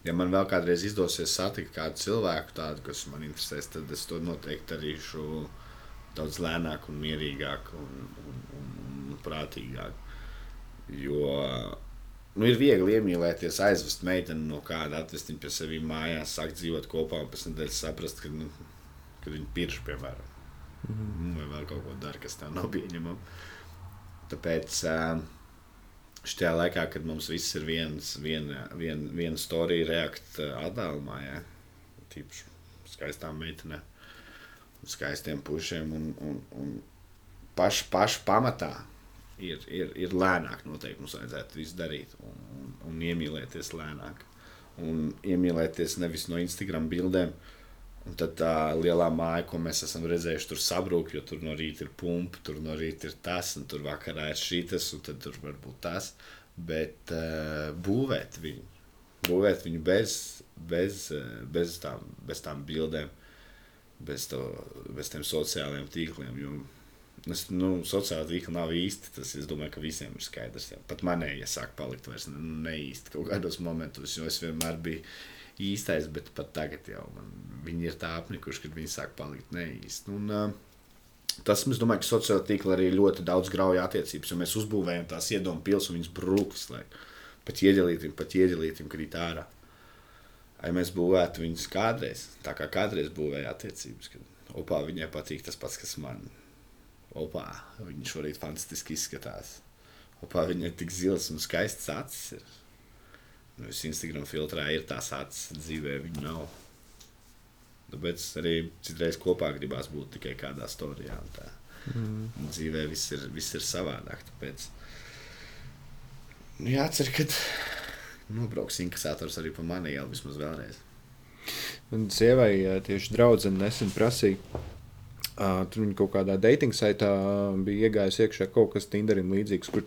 ja man vēl kādreiz izdosies satikt kādu cilvēku, tādu, kas man interesēs, tad es to noteikti darīšu daudz lēnāk, un mierīgāk un, un, un, un prātīgāk. Jo nu, ir viegli iemīlēties, aizvest meiteni no kāda, atvest viņu pie sevis mājās, sākt dzīvot kopā un pēc nedēļas saprast, ka, nu, ka viņi pirš, piemēram, mm -hmm. vai vēl kaut ko dara, kas tev nav pieņemama. Tāpēc uh, šajā laikā, kad mums viss ir viens, viena, viena, viena storija reakta eh, attālumā, ja? tīpaši skaistām meitenēm, skaistiem pušiem un, un, un paši, paši pamatā ir, ir, ir lēnāk noteikti mums vajadzētu visu darīt un, un, un iemīlēties lēnāk. Un iemīlēties nevis no Instagram bildēm, Un tad tā lielā māja, ko mēs esam redzējuši, tur sabrūk, jo tur no rīta ir pumpa, tur no rīta ir tas, un tur vakarā ir šis, un tad tur var būt tas. Bet uh, būvēt viņu, būvēt viņu bez, bez, bez, tām, bez tām bildēm, bez, to, bez tiem sociālajiem tīkliem. Jo Es, nu, sociāli tīkli nav īsti. Tas, es domāju, ka visiem ir skaidrs. Jā. Pat manēji, ja sāk palikt vairs ne, ne īsti kaut kādos momentos, jo es vienmēr biju īstais, bet pat tagad jau man, viņi ir tā apnikuši, kad viņi sāk palikt neīsti. Un, uh, tas, es domāju, ka sociālā tīkla arī ļoti daudz grauja attiecības, jo mēs uzbūvējam tās iedomu pils un viņas brūks, lai pat ieģelītim, pat ieģelītim krīt ārā. Ai mēs būvētu viņus kādreiz, tā kā kādreiz būvēja attiecības, kad opā viņai patīk tas pats, kas man. Opā, viņa šorīt fantastiski izskatās. Opā, viņa ir tik zils un skaists acis. Ir. Nu, es Instagram filtrā ir tās acis, dzīvē viņa nav. Tāpēc arī citreiz kopā gribās būt tikai kādā storijā. Mm. Un dzīvē viss ir, viss ir savādāk. Tāpēc nu, jāatcer, ka nobrauks inkasators arī pa mani jau vismaz vēlreiz. Man sievai tieši draudzene nesen prasīja. Uh, tur viņa kaut kādā dating saitā bija iegājusi iekšā kaut kas Tinderim līdzīgs, kur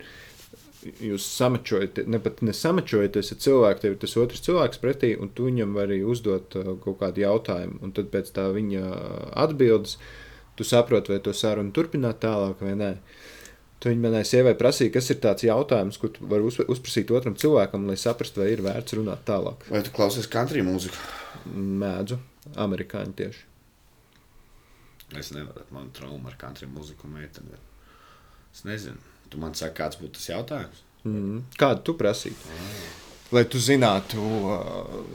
jūs samačojat, ne pat nesamačojaties ar cilvēku, tev ir tas otrs cilvēks pretī, un tu viņam vari uzdot uh, kaut kādu jautājumu. Un tad pēc tā viņa atbildes, tu saproti, vai to sarunu turpināt tālāk vai nē. Tu viņa manai sievai prasīja, kas ir tāds jautājums, ko tu vari uzprasīt otram cilvēkam, lai saprastu, vai ir vērts runāt tālāk. Vai tu klausies country mūziku? Mēdzu, amerikāņu tieši. Es nevaru, man trauma ar country mūziku meiteni. Es nezinu. Tu man saki, kāds būtu tas jautājums? Mm. Kādu tu prasītu? Mm. Lai tu zinātu,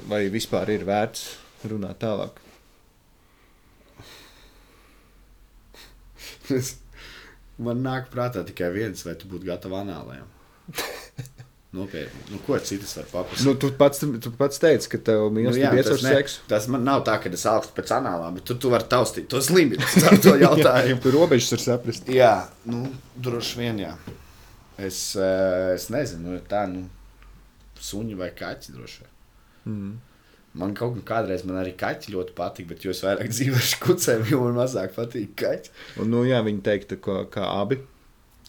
vai vispār ir vērts runāt tālāk. man nāk prātā tikai viens, vai tu būtu gatava anālēm. Nopietni. Nu, ko citas var paprasīt? Nu, tu, pats, tu pats teici, ka tev mīlestība nu, ir caur seksu. Tas man nav tā, ka es augstu pēc anālām, bet tu, tu vari taustīt tos limitus ar to jautājumu. tu robežas var saprast. Jā, nu, droši vien, jā. Es, eh, es nezinu, nu, tā, nu, suņi vai kaķi droši vien. Mm. Man kaut kādreiz man arī kaķi ļoti patīk, bet jo es vairāk dzīvoju ar kucēm, jo man mazāk patīk kaķi. Un, nu, jā, viņi teiktu, ka, ka abi,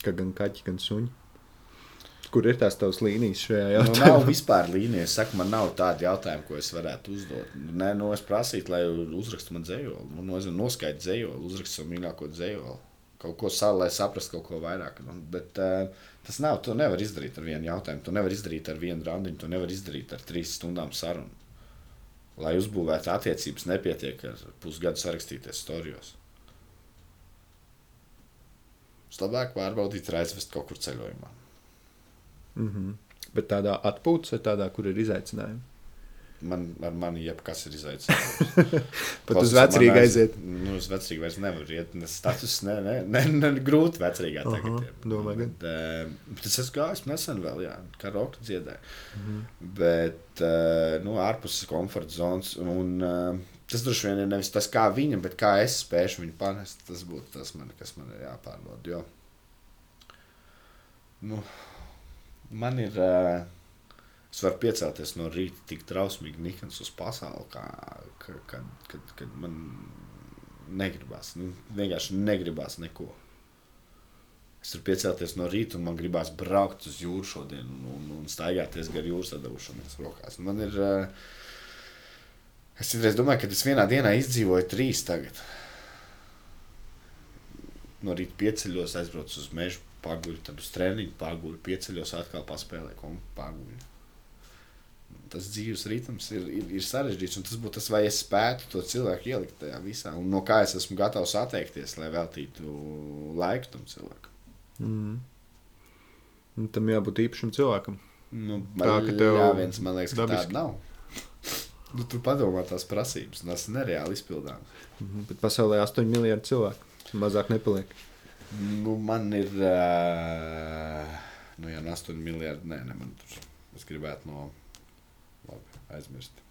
ka gan kaķi, gan suņi. Kur ir tās tavas līnijas šajā jautājumā? Nu, nav vispār līnijas. Es saku, man nav tādu jautājumu, ko es varētu uzdot. Nē, nu, es prasītu, lai uzrakstu man dzējoli. Nu, no, noskaidro dzējoli, uzrakstu savu mīļāko dzējoli. Kaut ko savu, lai saprastu kaut ko vairāk. Nu, bet uh, tas nav. To nevar izdarīt ar vienu jautājumu. To nevar izdarīt ar vienu randiņu. To nevar izdarīt ar trīs stundām sarunu. Lai uzbūvētu attiecības, nepietiek ar pusgadu sarakstīties storijos. Labāk pārbaudīt, aizvest kaut kur ceļojumā. Mm -hmm. Bet tādā atpūtas vai tādā, kur ir izaicinājumi? Man, ar mani jebkas ir izaicinājums. Pat uz vecrīgu aiziet. Nu, uz vecrīgu vairs nevar iet. Status ne, ne, ne, ne grūti vecrīgā tagad. Aha, ir. Domāju, bet, uh, bet es esmu gājis nesen vēl, jā, kā roka dziedāju. Mm -hmm. Bet, uh, nu, ārpus komforta zonas. Un, uh, tas droši vien ir nevis tas, kā viņa, bet kā es spēšu viņu panest. Tas būtu tas, man, kas man ir jāpārbauda. Jo, nu, man ir. Uh, es varu piecelties no rīta tik drausmīgi nikns uz pasauli, kā, ka, kad, kad, kad man negribas. Nu, vienkārši negribas neko. Es varu piecelties no rīta, un man gribās braukt uz jūru šodien un, un, un staigāties gar jūras atdevušamies rokās. Man ir. Es citreiz domāju, ka es vienā dienā izdzīvoju trīs tagad. No rīta pieceļos, aizbraucu uz mežu, paguļu, tad uz treniņu, paguļu, pieceļos, atkal paspēlēju, un paguļu. Tas dzīves ritms ir, ir, ir sarežģīts, un tas būtu tas, vai es spētu to cilvēku ielikt tajā visā, un no kā es esmu gatavs atteikties, lai veltītu laiku tam cilvēkam. Mm. Un tam jābūt īpašam cilvēkam. Nu, man, tā, ka tev jā, viens, man liekas, ka dabiski. tāda nav. nu, tu padomā tās prasības, un tas ir nereāli izpildāms. Mm -hmm. Bet pasaulē ir 8 miljardi cilvēku. Mazāk nepaliek. Nu, man ir. Uh, nu, no 8 miljardi, nē, ne, man tur. Es gribētu no. Labi, aizmirst.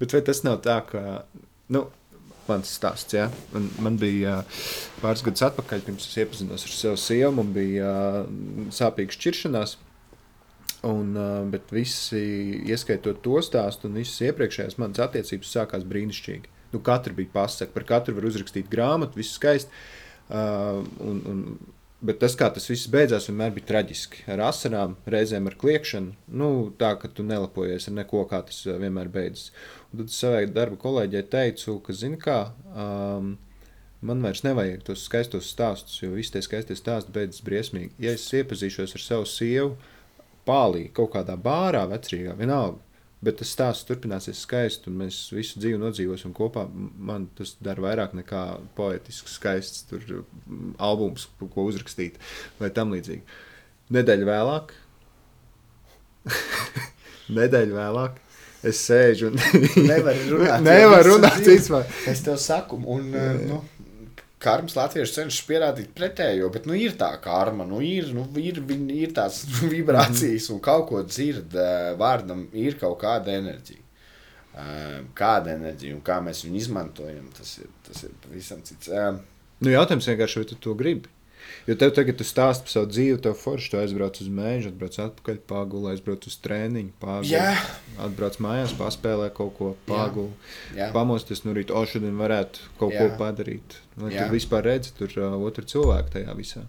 Bet vai tas nav tā, ka. Nu, mans stāsts. Ja? Man, man bija pāris gadus atpakaļ, pirms es iepazinos ar savu sievu. Man bija sāpīga šķiršanās. Un, bet visi, ieskaitot to stāstu, un visas iepriekšējās manas attiecības sākās brīnišķīgi. Nu, katra bija pasaka, par katru var uzrakstīt grāmatu, viss skaisti. Uh, un, un, bet tas, kā tas viss beidzās, vienmēr bija traģiski. Ar asarām, reizēm ar kliēkšanu. Nu, tā, ka tu nelapojies ar neko, kā tas vienmēr beidzas. Un tad savai darba kolēģei teicu, ka, zini, kā. Um, Man vairs nevajag tos skaistos stāstus, jo visi tie skaistie stāsti beidzas briesmīgi. Ja es iepazīšos ar savu sievu, pālī, kaut kādā bārā, vecrīgā, vienalga, bet tas stāsts turpināsies skaisti, un mēs visu dzīvi nodzīvosim kopā, man tas dara vairāk nekā poetisks, skaists tur, albums, ko uzrakstīt, vai tam līdzīgi. Nedēļa vēlāk, nedēļa vēlāk, es sēžu un Nevar runāt. Nevar jo visu runāt. Es tev saku, un eh, nu, karmas latvieši cenšas pierādīt pretējo, bet nu, ir tā karma, nu, ir, nu, ir, ir tās vibrācijas un kaut ko dzird, eh, vārdam ir kaut kāda enerģija. Eh, Kāda enerģija un kā mēs viņu izmantojam, tas ir, tas ir pavisam cits. Eh, Nu, jautājums vienkārši, vai tu to gribi? Jo tev tagad tu stāsti par savu dzīvi, tev forši, tu aizbrauc uz mēģi, atbrauc atpakaļ, pagulē, aizbrauc uz treniņu, pagulē. Jā. Atbrauc mājās, paspēlē kaut ko, pagulē. Jā. Pamosties no rīta, o, šodien varētu kaut Jā. ko padarīt. Vai Jā. tu vispār redzi tur uh, otru cilvēku tajā visā?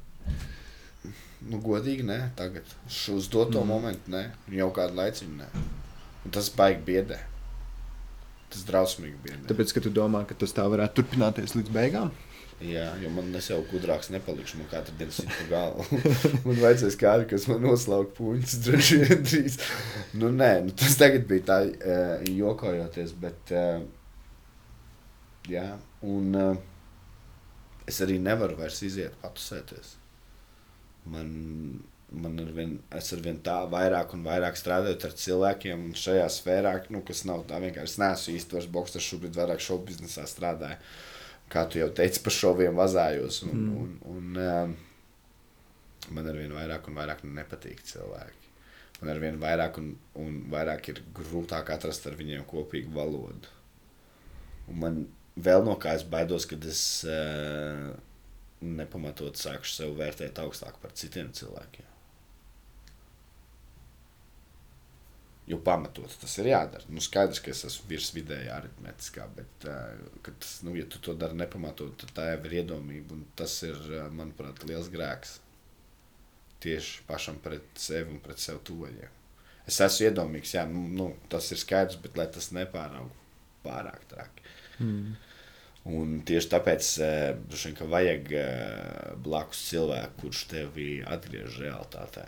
Nu, godīgi, nē, tagad. Uz doto mm. momentu, nē, jau kādu laiciņu, nē. Un tas baigi biedē. Tas drausmīgi biedē. Tāpēc, ka tu domā, ka tas tā varētu turpināties līdz beigām. Jā, jo man es jau gudrāks nepalikšu. Man katru dienu sit pa galvu. man vajadzēs kādu, kas man noslauka puņus, droši vien drīz. Nu, nē, nu, tas tagad bija tā, uh, jokojoties, bet. Uh, jā, un uh, es arī nevaru vairs iziet patusēties. Man, man ar vien, es ar vien tā vairāk un vairāk strādāju ar cilvēkiem, un šajā sfērā, nu, kas nav tā vienkārši. Es neesmu īsti vairs boks, es šobrīd vairāk šovu biznesā strādāju kā tu jau teici, par šoviem vazājos. Un, mm. un, un, um, man ar vien vairāk un vairāk nepatīk cilvēki. Man ar vien vairāk un, un vairāk ir grūtāk atrast ar viņiem kopīgu valodu. Un man vēl no kā es baidos, kad es uh, nepamatot sākšu sev vērtēt augstāk par citiem cilvēkiem. Jo pamatot tas ir jādara. Nu, skaidrs, ka es esmu virs vidēji aritmētiskā, bet, uh, kad, nu, ja tu to dari nepamatot, tad tā jau ir iedomība. Tas ir, uh, manuprāt, liels grēks. Tieši pašam pret sevi un pret sev tuvoļiem. Es esmu iedomīgs, jā, nu, nu, tas ir skaidrs, bet lai tas nepāraug pārāk traki. Mm. Un tieši tāpēc vien, ka vajag blakus cilvēku, kurš tevi atgriež realitātē.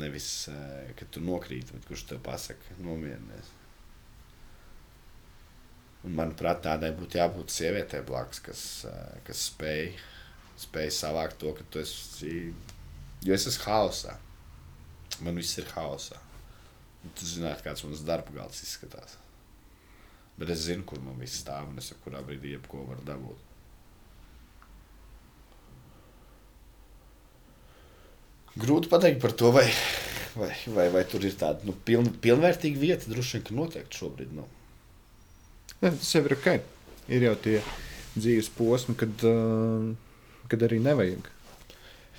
Nevis, uh, ka tu nokrīti, bet kurš tev pasaka, nomierinies. Un, manuprāt, tādai būtu jābūt sievietei blakus, kas, uh, kas spēj, spēj savākt to, ka tu esi. Jo es esmu haosā. Man viss ir haosā. Un tu zināt, kāds mans darba galds izskatās. Bet es zinu, kur man viss stāv, un es jebkurā brīdī jebko varu dabūt. Grūti pateikt par to, vai, vai, vai, vai tur ir tāda nu, piln, pilnvērtīga vieta. Droši vien, ka noteikti šobrīd nav. Ne, tas jau ir ok. Ir jau tie dzīves posmi, kad, uh, kad arī nevajag.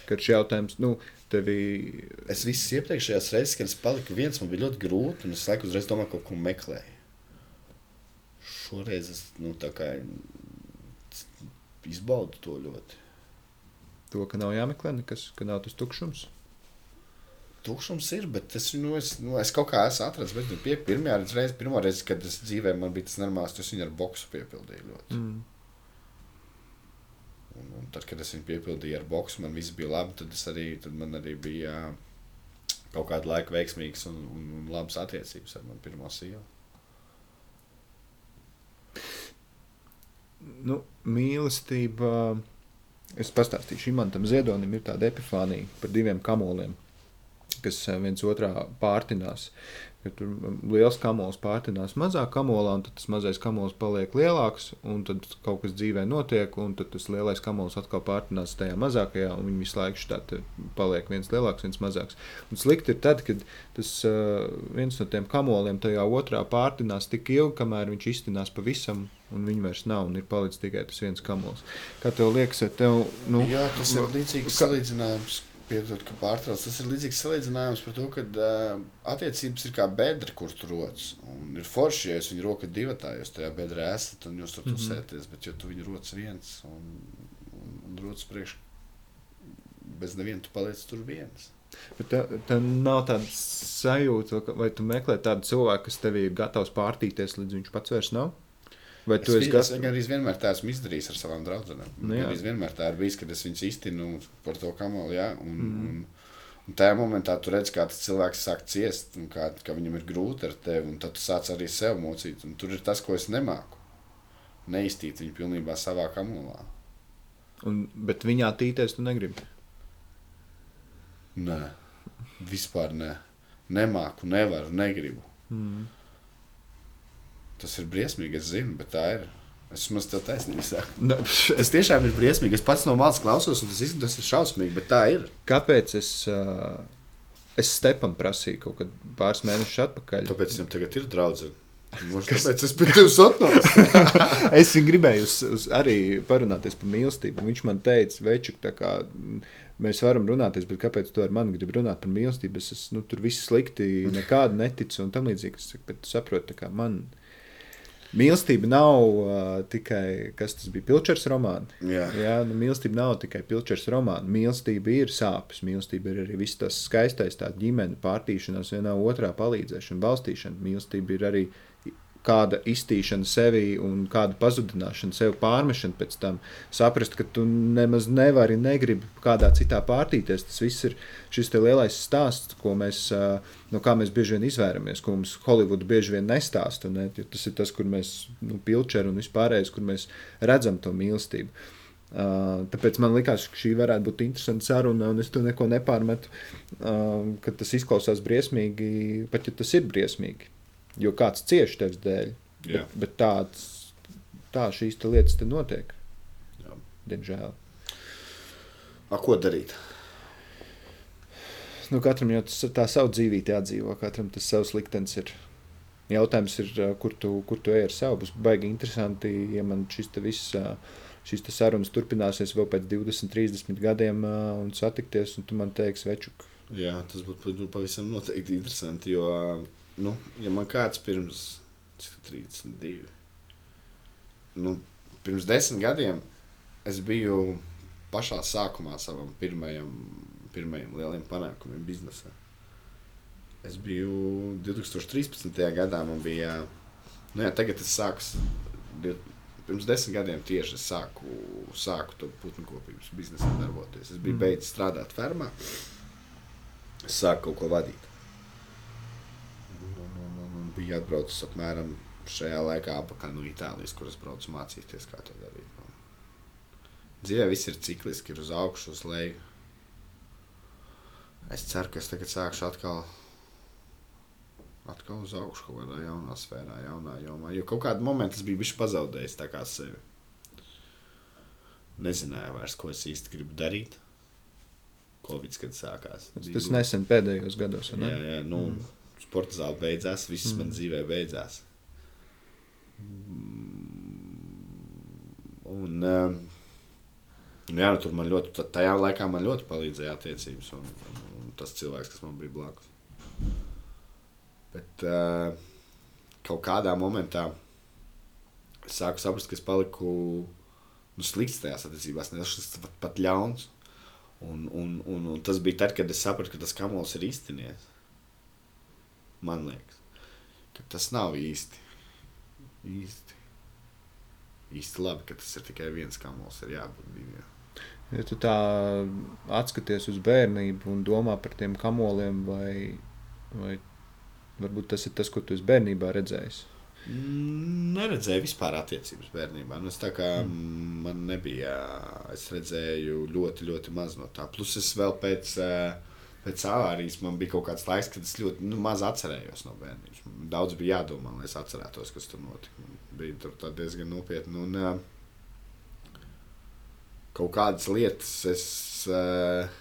Kad šis jautājums, nu, tevi. Es visas iepriekšējās reizes, kad es paliku viens, man bija ļoti grūti, un es laiku uzreiz domāju, kaut ko meklēju. Šoreiz es nu, tā kā izbaudu to ļoti. To, ka nav jāmeklē nekas, ka nav tas tukšums. Tukšums ir, bet es, nu, es, nu, es kaut kā esmu atradzis. Bet nu, pie, pirmā reize, pirmā reize, kad es dzīvē man bija tas normāls, tas viņa ar boksu piepildīja ļoti. Mm. Un, un tad, kad es viņu piepildīju ar boksu, man viss bija labi. Tad, arī, tad man arī bija kaut kāda laika veiksmīgas un, un, un labas attiecības ar manu pirmo sievu. Nu, mīlestība. Es pastāstīšu, Imantam Ziedonim ir tāda epifānija par diviem kamoliem, kas eh, viens otrā pārtinās. Ja tur liels kamols pārtinās mazā kamolā, un tad tas mazais kamols paliek lielāks, un tad kaut kas dzīvē notiek, un tad tas lielais kamols atkal pārtinās tajā mazākajā, un viņi visu laiku štādi paliek viens lielāks, viens mazāks. Un slikti ir tad, kad tas uh, viens no tiem kamoliem tajā otrā pārtinās tik ilgi, kamēr viņš iztinās pavisam, un viņi vairs nav, un ir palicis tikai tas viens kamols. Kā tev liekas, tev, nu, Jā, tas ir līdzīgs kā- salīdzinājums. Piedod, ka pārtrauc. Tas ir līdzīgs salīdzinājums par to, ka uh, attiecības ir kā bedra, kur tur rodas. Ir forši, ja jūs viņu rokat divi, jūs tajā bedrē esat un jūs tur Mhm. tusēties. Bet, ja tu viņu rodas viens un, un, un rodas priekš bez neviena, tu paliec tur viens. Bet tev, tev nav tāda sajūta, vai tu meklē tādu cilvēku, kas tev ir gatavs pārtīties, līdz viņš pats vairs nav. Vai tu Es, esi vi- es gatavs? arī vienmēr tā esmu izdarījis ar savām draudzenēm. Nu jā. arī vienmēr tā ir bijis, kad es viņas iztinu par to kamoli. Ja? Un, mm. un, un tajā momentā tu redz, kā tas cilvēks sāk ciest, un kā, ka viņam ir grūti ar tevi. un Tad tu sāc arī sev mocīt. Un tur ir tas, ko es nemāku. Neiztīt viņu pilnībā savā kamolā. Un, bet viņā tīties tu negribi. Nē, vispār nē. Nemāku, nevaru, negribu. Mm. Tas ir briesmīgi, es zinu, bet tā ir. Es maz tev taisnība saku. Ne, Es tiešām ir briesmīgi. Es pats no malas klausos, un tas izskatās ir šausmīgi, bet tā ir. Kāpēc es, uh, es Stepam prasīju kaut kad pāris mēnešus atpakaļ? Tāpēc viņam tagad ir draudzene. Kāpēc es pie tevis atnācu? es viņu gribēju uz, uz arī parunāties par mīlestību. Viņš man teica, Večuk, tā kā mēs varam runāties, bet kāpēc tu ar mani gribi runāt par mīlestību? Es esmu nu, tur viss slikti, nekādu neticu un tam līdzīgi. Es saku, bet tu saproti, tā kā man mīlestība nav uh, tikai, kas tas bija, pilčers romāni. Jā. Jā, nu, mīlestība nav tikai pilčers romāna. Mīlestība ir sāpes, mīlestība ir arī viss tas skaistais, tā ģimene, pārtīšanās vienā otrā palīdzēšana, balstīšana. Mīlestība ir arī kāda iztīšana sevi un kāda pazudināšana, sev pārmešana pēc tam. Saprast, ka tu nemaz nevari, negribi kādā citā pārtīties. Tas viss ir šis lielais stāsts, ko mēs, no kā mēs bieži vien izvairamies, ko mums Holivuda bieži vien nestāsta. Ne? Tas ir tas, kur mēs, nu, pilčeri un vispārējais, kur mēs redzam to mīlestību. Uh, tāpēc man liekas, ka šī varētu būt interesanta saruna, un es to neko nepārmetu, uh, ka tas izklausās briesmīgi, pat ja tas ir briesmīgi. Jo kāds cieš tevis dēļ. Jā. Bet, bet tāds, tā šīs te lietas te notiek. Jā. Diemžēl. A, ko darīt? Nu, katram jau tas, tā savu dzīvību jādzīvo, katram tas savs liktenis ir. Jautājums ir, kur tu, kur tu ej ar sevi. Būs baigi interesanti, ja man šis viss. Šīs sarunas turpināsies vēl pēc 20, 30 gadiem, un satikties, un tu man teiksi, večuk, Jā, tas būtu nu, pavisam noteikti interesanti. Jo, nu, ja man kāds pirms cik tad 32, nu, pirms desmit gadiem es biju pašā sākumā savam pirmajam, pirmajam lielajam panākumam biznesā. Es biju 2013. gadā, man bija, nu jā, tagad es sāku, pirms desmit gadiem tieši es sāku, sāku to putnu kopības biznesā darboties. Es biju mm. beidzis strādāt fermā. Es sāku kaut ko vadīt. Bija atbraucis apmēram šajā laikā apakaļ no Itālijas, kur es braucu mācīties, kā to darīt. Nu, Dzīvē viss ir cikliski, ir uz augšu, uz leju. Es ceru, ka es tagad sākšu atkal, atkal uz augšu kaut kādā jaunā sfērā, jaunā jomā. Jo kaut kādā momentā es biju pazaudējis sevi. Nezināju vairs, ko es īsti gribu darīt. Covid, kad sākās. tas, tas nesen pēdējos gados. ne? Jā, jā, nu, mm. Sporta zāle beidzās, viss mm. man dzīvē beidzās. Un, um, jā, nu, tur man ļoti, ta- tajā laikā man ļoti palīdzēja attiecības un, un, un tas cilvēks, kas man bija blakus. Bet uh, kaut kādā momentā es sāku saprast, ka es paliku nu, slikts tajās attiecībās, ne tas pat, pat ļauns. Un, un, un, un tas bija tad, kad es sapratu, ka tas kamols ir iztinies. Man liekas, ka tas nav īsti. īsti. Īsti labi, ka tas ir tikai viens kamols, ir jābūt diviem. Ja tu tā atskaties uz bērnību un domā par tiem kamoliem, vai, vai varbūt tas ir tas, ko tu esi bērnībā redzējis. Neredzēju vispār attiecības bērnībā. Nu, tā kā mm. man nebija, es redzēju ļoti, ļoti maz no tā. Plus es vēl pēc, eh, pēc avārijas man bija kaut kāds laiks, kad es ļoti nu, maz atcerējos no bērnības. Daudz bija jādomā, lai es atcerētos, kas tur notika. Bija tur diezgan nopietni. Un, eh, kaut kādas lietas es eh,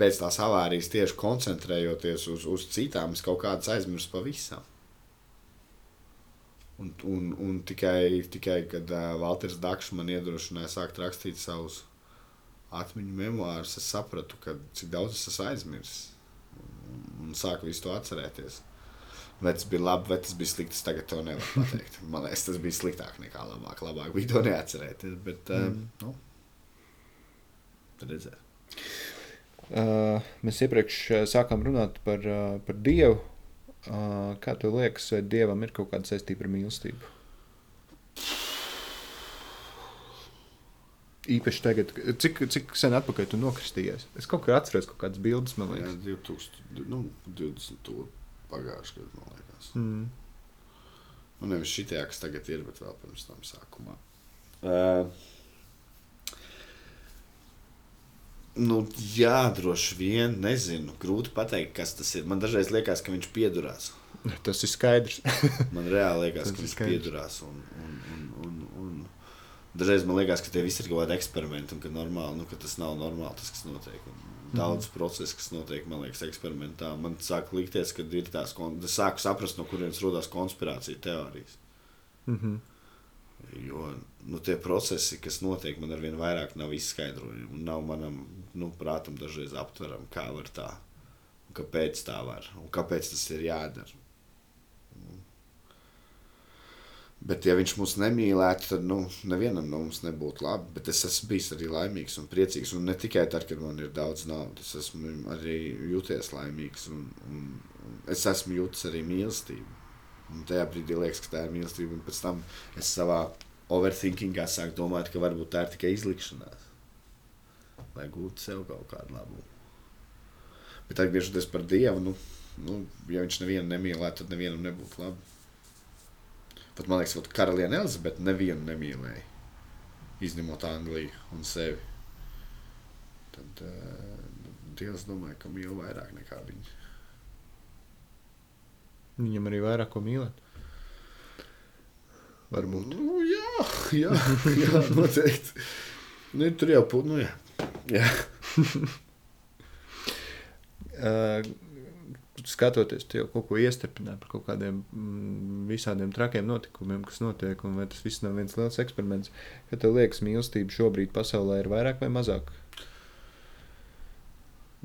pēc tās avārijas tieši koncentrējoties uz, uz citām, es kaut kādas aizmirsu pavisam. Un, un, un tikai, tikai kad uh, Valters Dakšs man iedrošināja sākt rakstīt savus atmiņu memoārus, es sapratu, ka, cik daudz es esmu aizmirsis. Un, un sāku visu to atcerēties. Vai tas bija labi, vai tas bija slikti, es tagad to nevaru pateikt. Man liekas, tas bija sliktāk nekā labāk. Labāk bija to neatcerēties. Bet, um, Mm. nu, tad redzēt. Uh, mēs iepriekš uh, sākām runāt par, uh, par Dievu. Uh, kā tev liekas, vai Dievam ir kaut kāda saistība ar mīlestību? Īpaši tagad, cik, cik sen atpakaļ tu nokristījies? Es kaut kā atceros kaut kādas bildes, man Jā, liekas. 2000, nu, 20 to pagājušajā gadā, man liekas. Mm. Nu, nevis šitie, kas tagad ir, bet vēl pirms tam sākumā. Uh, nu, jā, droši vien, nezinu. Grūti pateikt, kas tas ir. Man dažreiz liekas, ka viņš piedurās. Tas ir skaidrs. Man reāli liekas, Tas ka viņš skaidrs. piedurās. Un, un, un, un dažreiz man liekas, ka tie visi ir kaut kādi eksperimenti, un ka, normāli, nu, ka tas nav normāli, tas, kas notiek. Un daudz mm. procesu, kas notiek, man liekas, eksperimentā. Man sāk likties, ka ir tās, kon- es sāku saprast, no kurienes rodas konspirācija teorijas. mm -hmm. Jo nu, tie procesi, kas notiek, man ar vien vairāk nav izskaidrojami. un Nav manam nu, prātam dažreiz aptverami, kā var tā, un kāpēc tā var un kāpēc tas ir jādara. Bet, ja viņš mūs nemīlētu, tad nu, nevienam no mums nebūtu labi. Bet es esmu bijis arī laimīgs un priecīgs. Un ne tikai tad, kad man ir daudz naudas, es esmu arī jūties laimīgs. Un, un, un es esmu jūtis arī mīlestību. Un tajā brīdī liekas, ka tā ir mīlestība. Un pēc tam es savā overthinkingā sāku domāt, ka varbūt tā ir tikai izlikšanās. Lai gūtu sev kaut kādu labumu. Bet atgriežoties par Dievu, nu, nu, ja viņš nevienu nemīlētu, tad nevienam nebūtu labi. Pat man liekas, ka karaliene Elizabete nevienu nemīlēja. Izņemot Angliju un sevi. Tad uh, Dievs domāja, ka mīl vairāk nekā viņa. Viņam arī vairāk ko mīlēt. Varbūt. Nu, jā, jā, jā noteikti. Nu, tur jau pu- nu, jā. jā. Uh, skatoties, tu jau kaut ko iestrādāji par kaut kādiem mm, visādiem trakiem notikumiem, kas notiek, un vai tas viss nav viens liels eksperiments. Kad tev liekas, mīlestība šobrīd pasaulē ir vairāk vai mazāk?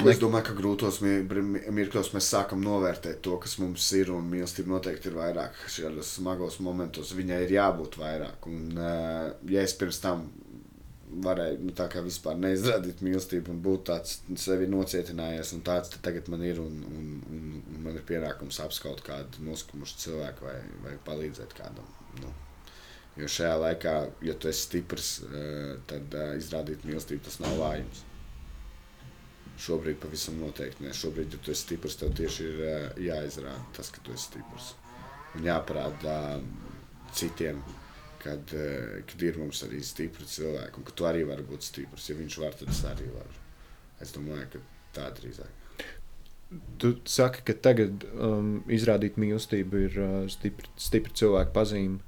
Es domāju, ka grūtos mirkļos mēs sākam novērtēt to, kas mums ir. Un mīlestība noteikti ir vairāk. Šajos smagos momentos viņai ir jābūt vairāk. Un, uh, ja es pirms tam varēju nu, tā kā vispār neizrādīt mīlestību un būt tāds sevi nocietinājies, un tāds tagad man ir. Un, un, un, un man ir pienākums apskaut kādu noskumušu cilvēku vai, vai palīdzēt kādam. Nu. Jo šajā laikā, ja tu esi stiprs, eh, tad eh, izrādīt mīlestību tas nav vājums. Šobrīd pavisam noteikti nē. Šobrīd, ja tu esi stiprs, tev tieši ir eh, jāizrāda tas, ka tu esi stiprs. Un jāparāda citiem, kad, eh, kad ir mums arī stipri cilvēki, un ka tu arī vari būt stiprs. Ja viņš var, tad es arī varu. Es domāju, ka tā drīzāk. Tu saki, ka tagad um, izrādīt mīlestību ir uh, stipri, stipri cilvēku pazīme.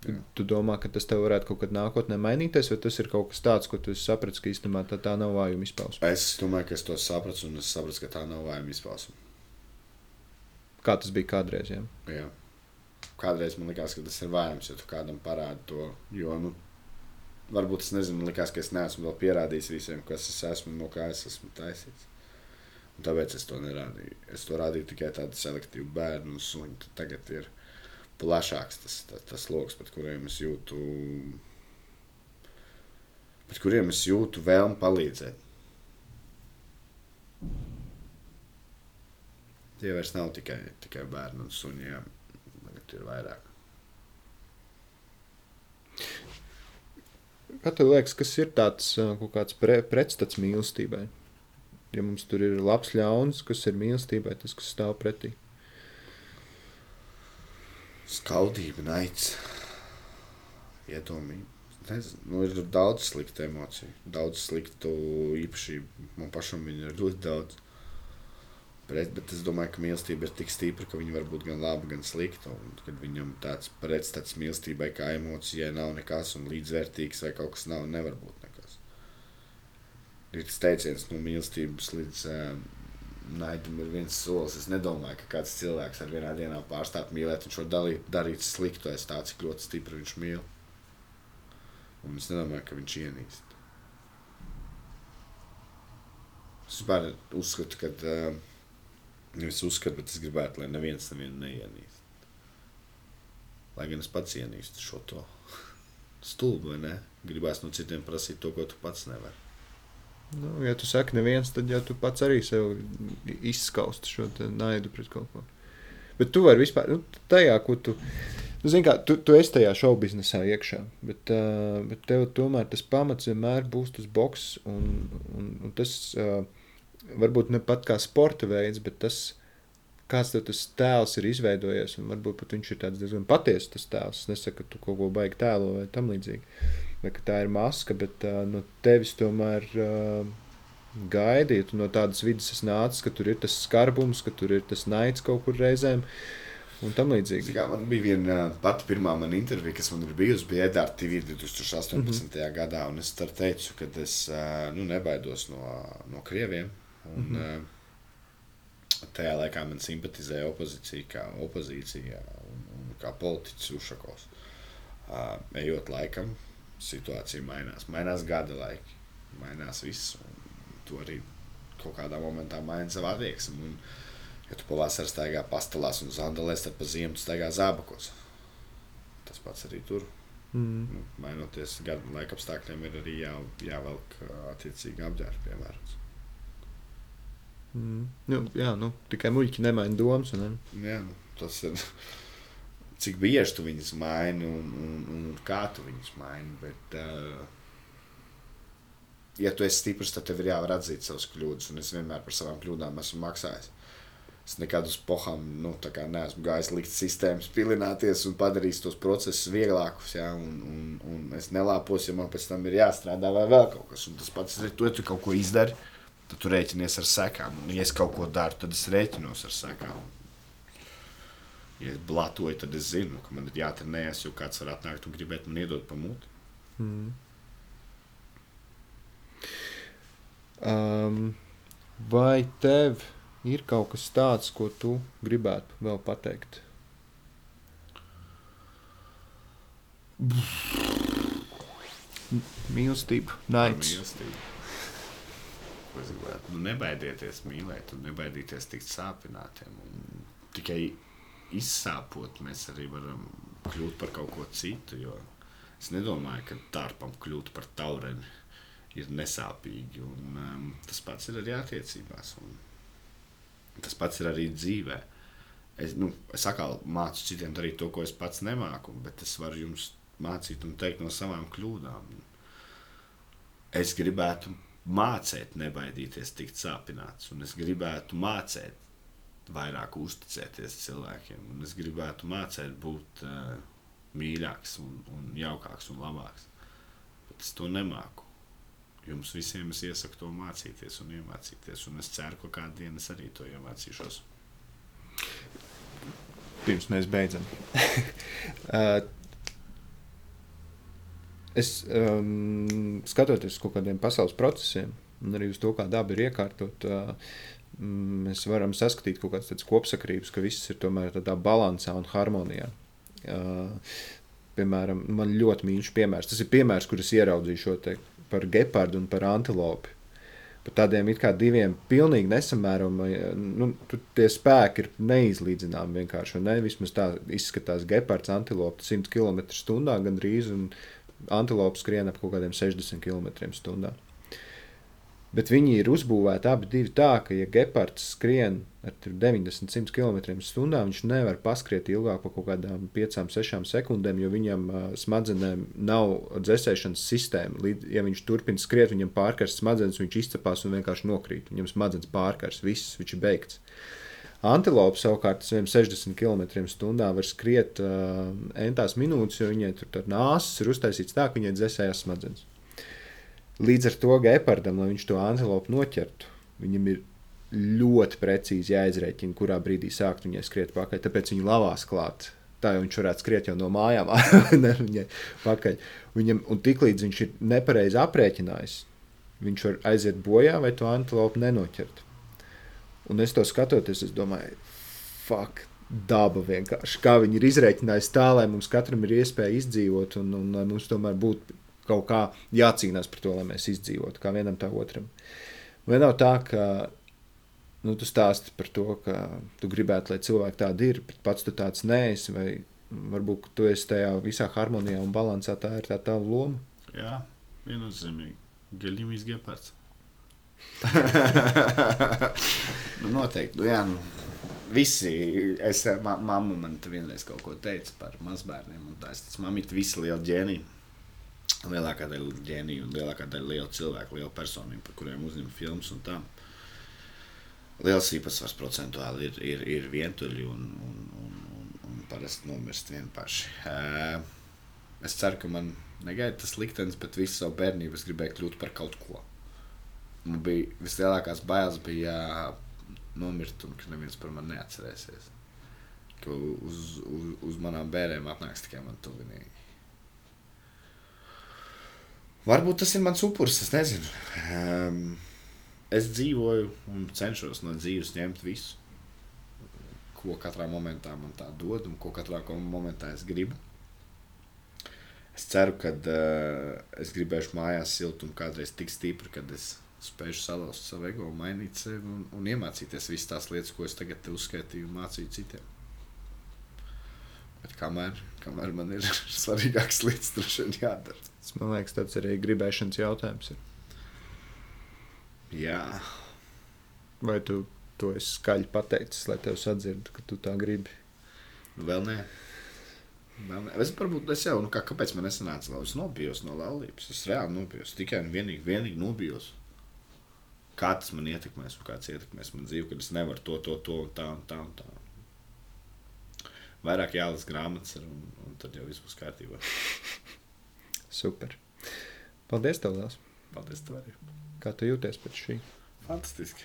Jā. tu domā, ka tas tev varētu kaut kad nākotnē mainīties, vai tas ir kaut kas tāds, ko tu saprati, ka īstenībā tā, tā nav vājuma izpausme? Es domāju, ka es to sapratu, un es sapratu, ka tā nav vājuma izpausme. Kā tas bija kādreiz? Ja? Jā. Kādreiz man likās, ka tas ir vājums, ja tu kādam parādi to. Jo, nu, varbūt es nezinu, likās, ka es neesmu vēl pierādījis visiem, kas es esmu no kā es esmu taisīts. Un tāpēc es to nerādīju. Es to rādīju tikai tādu selektīvu bērnu un suņu. Tagad ir plašāks tas, tas, tas lokus, pret kuriem es jūtu, pret kuriem es jūtu vēlmu palīdzēt. Tie vairs nav tikai, tikai bērni un suņi. Tagad ir vairāk. Kā tev liekas, kas ir tāds kaut kāds pre, pretstats mīlestībai? Ja mums tur ir labs, ļauns, kas ir mīlestībai, tas, kas stāv pretī. Skaudība, naids, iedomība. Nezinu, nu, ir daudz sliktu emociju, daudz sliktu īpašību. Man pašam ir ļoti daudz. Pret, bet es domāju, ka mīlestība ir tik stipra, ka viņa var būt gan laba, gan slikta. Un, kad viņam tāds pretstats mīlestībai, kā emocijai, nav nekas, un līdzvērtīgs vai kaut kas nav, nevar būt nekas. Ir tas teiciens no mīlestības līdz um, naidam ir viens solis. Es nedomāju, ka kāds cilvēks ar vienā dienā pārstāt mīlēt, viņš var dalīt, darīt sliktu aiz tā, cik ļoti stipri viņš mīl. Un es nedomāju, ka viņš ienīst. Es vispār uzskatu, ka uh, nevis uzskatu, bet es gribētu, lai neviens nevienu neienīst. Lai gan es pats ienīstu šo to stulbu, vai ne? Gribēs no citiem prasīt to, ko tu pats nevari. Nu, ja tu saki, neviens, tad jau tu pats arī sev izskausti šo naidu pret kaut ko. Bet tu vari vispār, nu, tajā, ko tu. Nu, zini, kā, tu, tu esi tajā šovu biznesā iekšā, bet, uh, bet tev tomēr tas pamats vienmēr būs tas boks. Un, un, un tas uh, varbūt ne pat kā sporta veids, bet tas, kāds tas tēls ir izveidojies. Varbūt pat viņš ir diezgan patiesa tas tēls. Es nesaku, ka tu kaut ko baigi tēlo vai tam līdzīgi. Vai ka tā ir maska, bet uh, no tevis tomēr. Uh, gaidīju. No tādas vidas es nācu, ka tur ir tas skarbums, ka tur ir tas naids kaut kur reizēm. Un tam līdzīgi. Kā, man bija viena pati pirmā mana intervija, kas man ir bijusi, bija Edgars TV 2018. Mm -hmm. gadā. Es tur teicu, ka es nu, nebaidos no, no krieviem. Un, mm -hmm. Tajā laikā man simpatizēja opozīcija, kā opozīcija un, un kā politiķis Ušakovs. Uh, ejot laikam, situācija mainās. Mainās gada laiki, mainās viss. Tu arī kaut kādā momentā maini savu attieksmi. Un, ja tu pavasarī staigā pastelās un zandalēs, tad pa ziemu staigā zābakos. Tas pats arī tur. Mm. Nu, mainoties gadu laika apstākļiem, ir arī jā, jāvelk attiecīgi apģērbi, piemēram. Mm. Nu, jā, nu, tikai muļķi nemaina domas. Ne? Jā, nu, tas ir. Cik bieži tu viņus maini un, un, un kā tu viņus maini. Bet, uh, ja tu esi stiprs, tad tev ir jāvar atzīt savas kļūdas. Un es vienmēr par savām kļūdām esmu maksājis. Es nekad uz pohām nu, neesmu gājis likt sistēmas, pilināties un padarīt tos procesus vieglākus. Ja? Un, un, un es nelāpos, ja man pēc tam ir jāstrādā vai vēl kaut kas. Un tas pats ir, ja tu kaut ko izdari, tad tu rēķinies ar sekām. Un, ja es kaut ko daru, tad es rēķinos ar sekām. Ja es blatoju, tad es zinu, ka man ir jātrenējas, jo kāds var atnākt un gribēt man iedot pa muti. Mm. Um, vai tev ir kaut kas tāds, ko tu gribētu vēl pateikt? Mīlestība, naids. Mīlestība. Ko es gribētu? Nu, nebaidieties mīlēt, un nebaidieties tikt sāpinātiem. Un tikai izsāpot, mēs arī varam kļūt par kaut ko citu. Es nedomāju, ka tārpam kļūt par taureni ir nesāpīgi. Un, um, tas pats ir arī attiecībās. Tas pats ir arī dzīvē. Es, nu, es atkal mācu citiem darīt to, ko es pats nemāku, bet es varu jums mācīt un teikt no savām kļūdām. Es gribētu mācīt, nebaidīties tikt sāpināts, un es gribētu mācīt vairāk uzticēties cilvēkiem, un es gribētu mācīt būt uh, mīļāks, un, un jaukāks un labāks. Bet es to nemāku jums visiem es iesaku to mācīties un iemācīties. Un es ceru, ka kādu dienu es arī to iemācīšos. Pirms mēs beidzam. uh, es um, skatoties uz kaut kādiem pasaules procesiem, un arī uz to, kā daba ir iekārtota, uh, mēs varam saskatīt kaut kādas kopsakrības, ka viss ir tomēr tādā balansā un harmonijā. Uh, piemēram, man ļoti mīļš piemērs. Tas ir piemērs, kurus ieraudzīju šo te par gepardu un par antilopi. Par tādiem it kā diviem pilnīgi nesamērojumiem, nu, tie spēki ir neizlīdzināmi vienkārši. Ne? Vismaz tā izskatās gepards, antilope 100 km/h gandrīz, un antilope skrien ap kaut kādiem 60 km/h. Bet viņi ir uzbūvēti abi tā, ka, ja gepards skrien ar 90-100 km/h, viņš nevar paskriet ilgāk par kaut kādām 5-6 sekundēm, jo viņam uh, smadzenēm nav dzēsēšanas sistēma. Līdz, ja viņš turpina skriet, viņam pārkars smadzenes, viņš izcepās un vienkārši nokrīt. Viņam smadzenes pārkars, viss, viņš ir beigts. Antilope savukārt 60 km/h var skriet uh, entās minūtes, jo viņai tur nāsas ir uztaisīts tā, ka viņai dzēsējās smadzenes. Līdz ar to gepardam, lai viņš to antilopu noķertu, viņam ir ļoti precīzi jāizrēķina, kurā brīdī sākt viņai skriet pakaļ. Tāpēc viņi lavās klāt. Tā jau viņš varētu skriet jau no mājām, ne viņai pakaļ. Viņam, un tiklīdz viņš ir nepareizi aprēķinājis, viņš var aiziet bojā vai to antilopu nenoķert. Un es to skatoties, es domāju, fuck, daba vienkārši. Kā viņi ir izrēķinājuši tā, lai mums katram ir iespēja izdzīvot un, un lai mums tomēr būtu kaut kā jācīnās par to, lai mēs izdzīvotu, kā vienam tā otram. Vai nav tā, ka nu, tu stāsti par to, ka tu gribētu, lai cilvēki tādi ir, bet pats tu tāds neesi, vai varbūt tu esi tajā visā harmonijā un balansā, tā ir tā tava loma? Jā, viennozīmīgi. Gaļīmīs gepards. Nu, noteikti. Nu, jā, nu, visi, es, ma, mamma man te vienreiz kaut ko teica par mazbērniem, un tā es teicu, mamma, visi lieli ģēniji. Lielākā daļa ģēniju un lielākā daļa liela cilvēku, liela personība, par kuriem uzņem filmas un tā. Liels īpatsvars procentuāli ir, ir, ir vientuļi un, un, un, un, un parasti nomirst vien paši. Uh, es ceru, ka man negaida tas liktenis, bet visu savu bērnību es gribēju kļūt par kaut ko. Man bija vislielākās bailes, bija nomirt un ka neviens par mani neatcerēsies. Ka uz, uz, uz manām bērniem atnāks tikai man tuvinīgi. Varbūt tas ir mans upuris, es nezinu. Um, es dzīvoju un cenšos no dzīves ņemt visu, ko katrā momentā man tā dod un ko katrā momentā es gribu. Es ceru, ka uh, es gribēšu mājās siltumu kādreiz tik stipri, kad es spēšu salauzt savu ego, mainīt sevi un, un iemācīties visas tās lietas, ko es tagad uzskaitīju un mācīju citiem. Bet kamēr, kamēr man ir svarīgākas lietas, tur šodien jādara. Tas man liekas, tas arī gribēšanas jautājums. Ir. Jā. Vai tu to esi skaļi pateicis, lai tev sadzird, ka tu tā gribi? Nu, vēl nē. Vēl nē. Es, varbūt, es jau, nu, kā, kāpēc man nesanāca, lai es nobijos no laulības? Es reāli nobijos, tikai un vienīgi, vienīgi nobijos kā tas man ietekmēs, un kāds ietekmēs man dzīvi, kad es nevaru to, to, to un tā un tā. Un tā. Vairāk jālasa grāmatas, un, un tad jau viss būs kārtībā. Super. Paldies, tev, Lās. Paldies, tev arī. Kā tu jūties pēc šī? Fantastiski.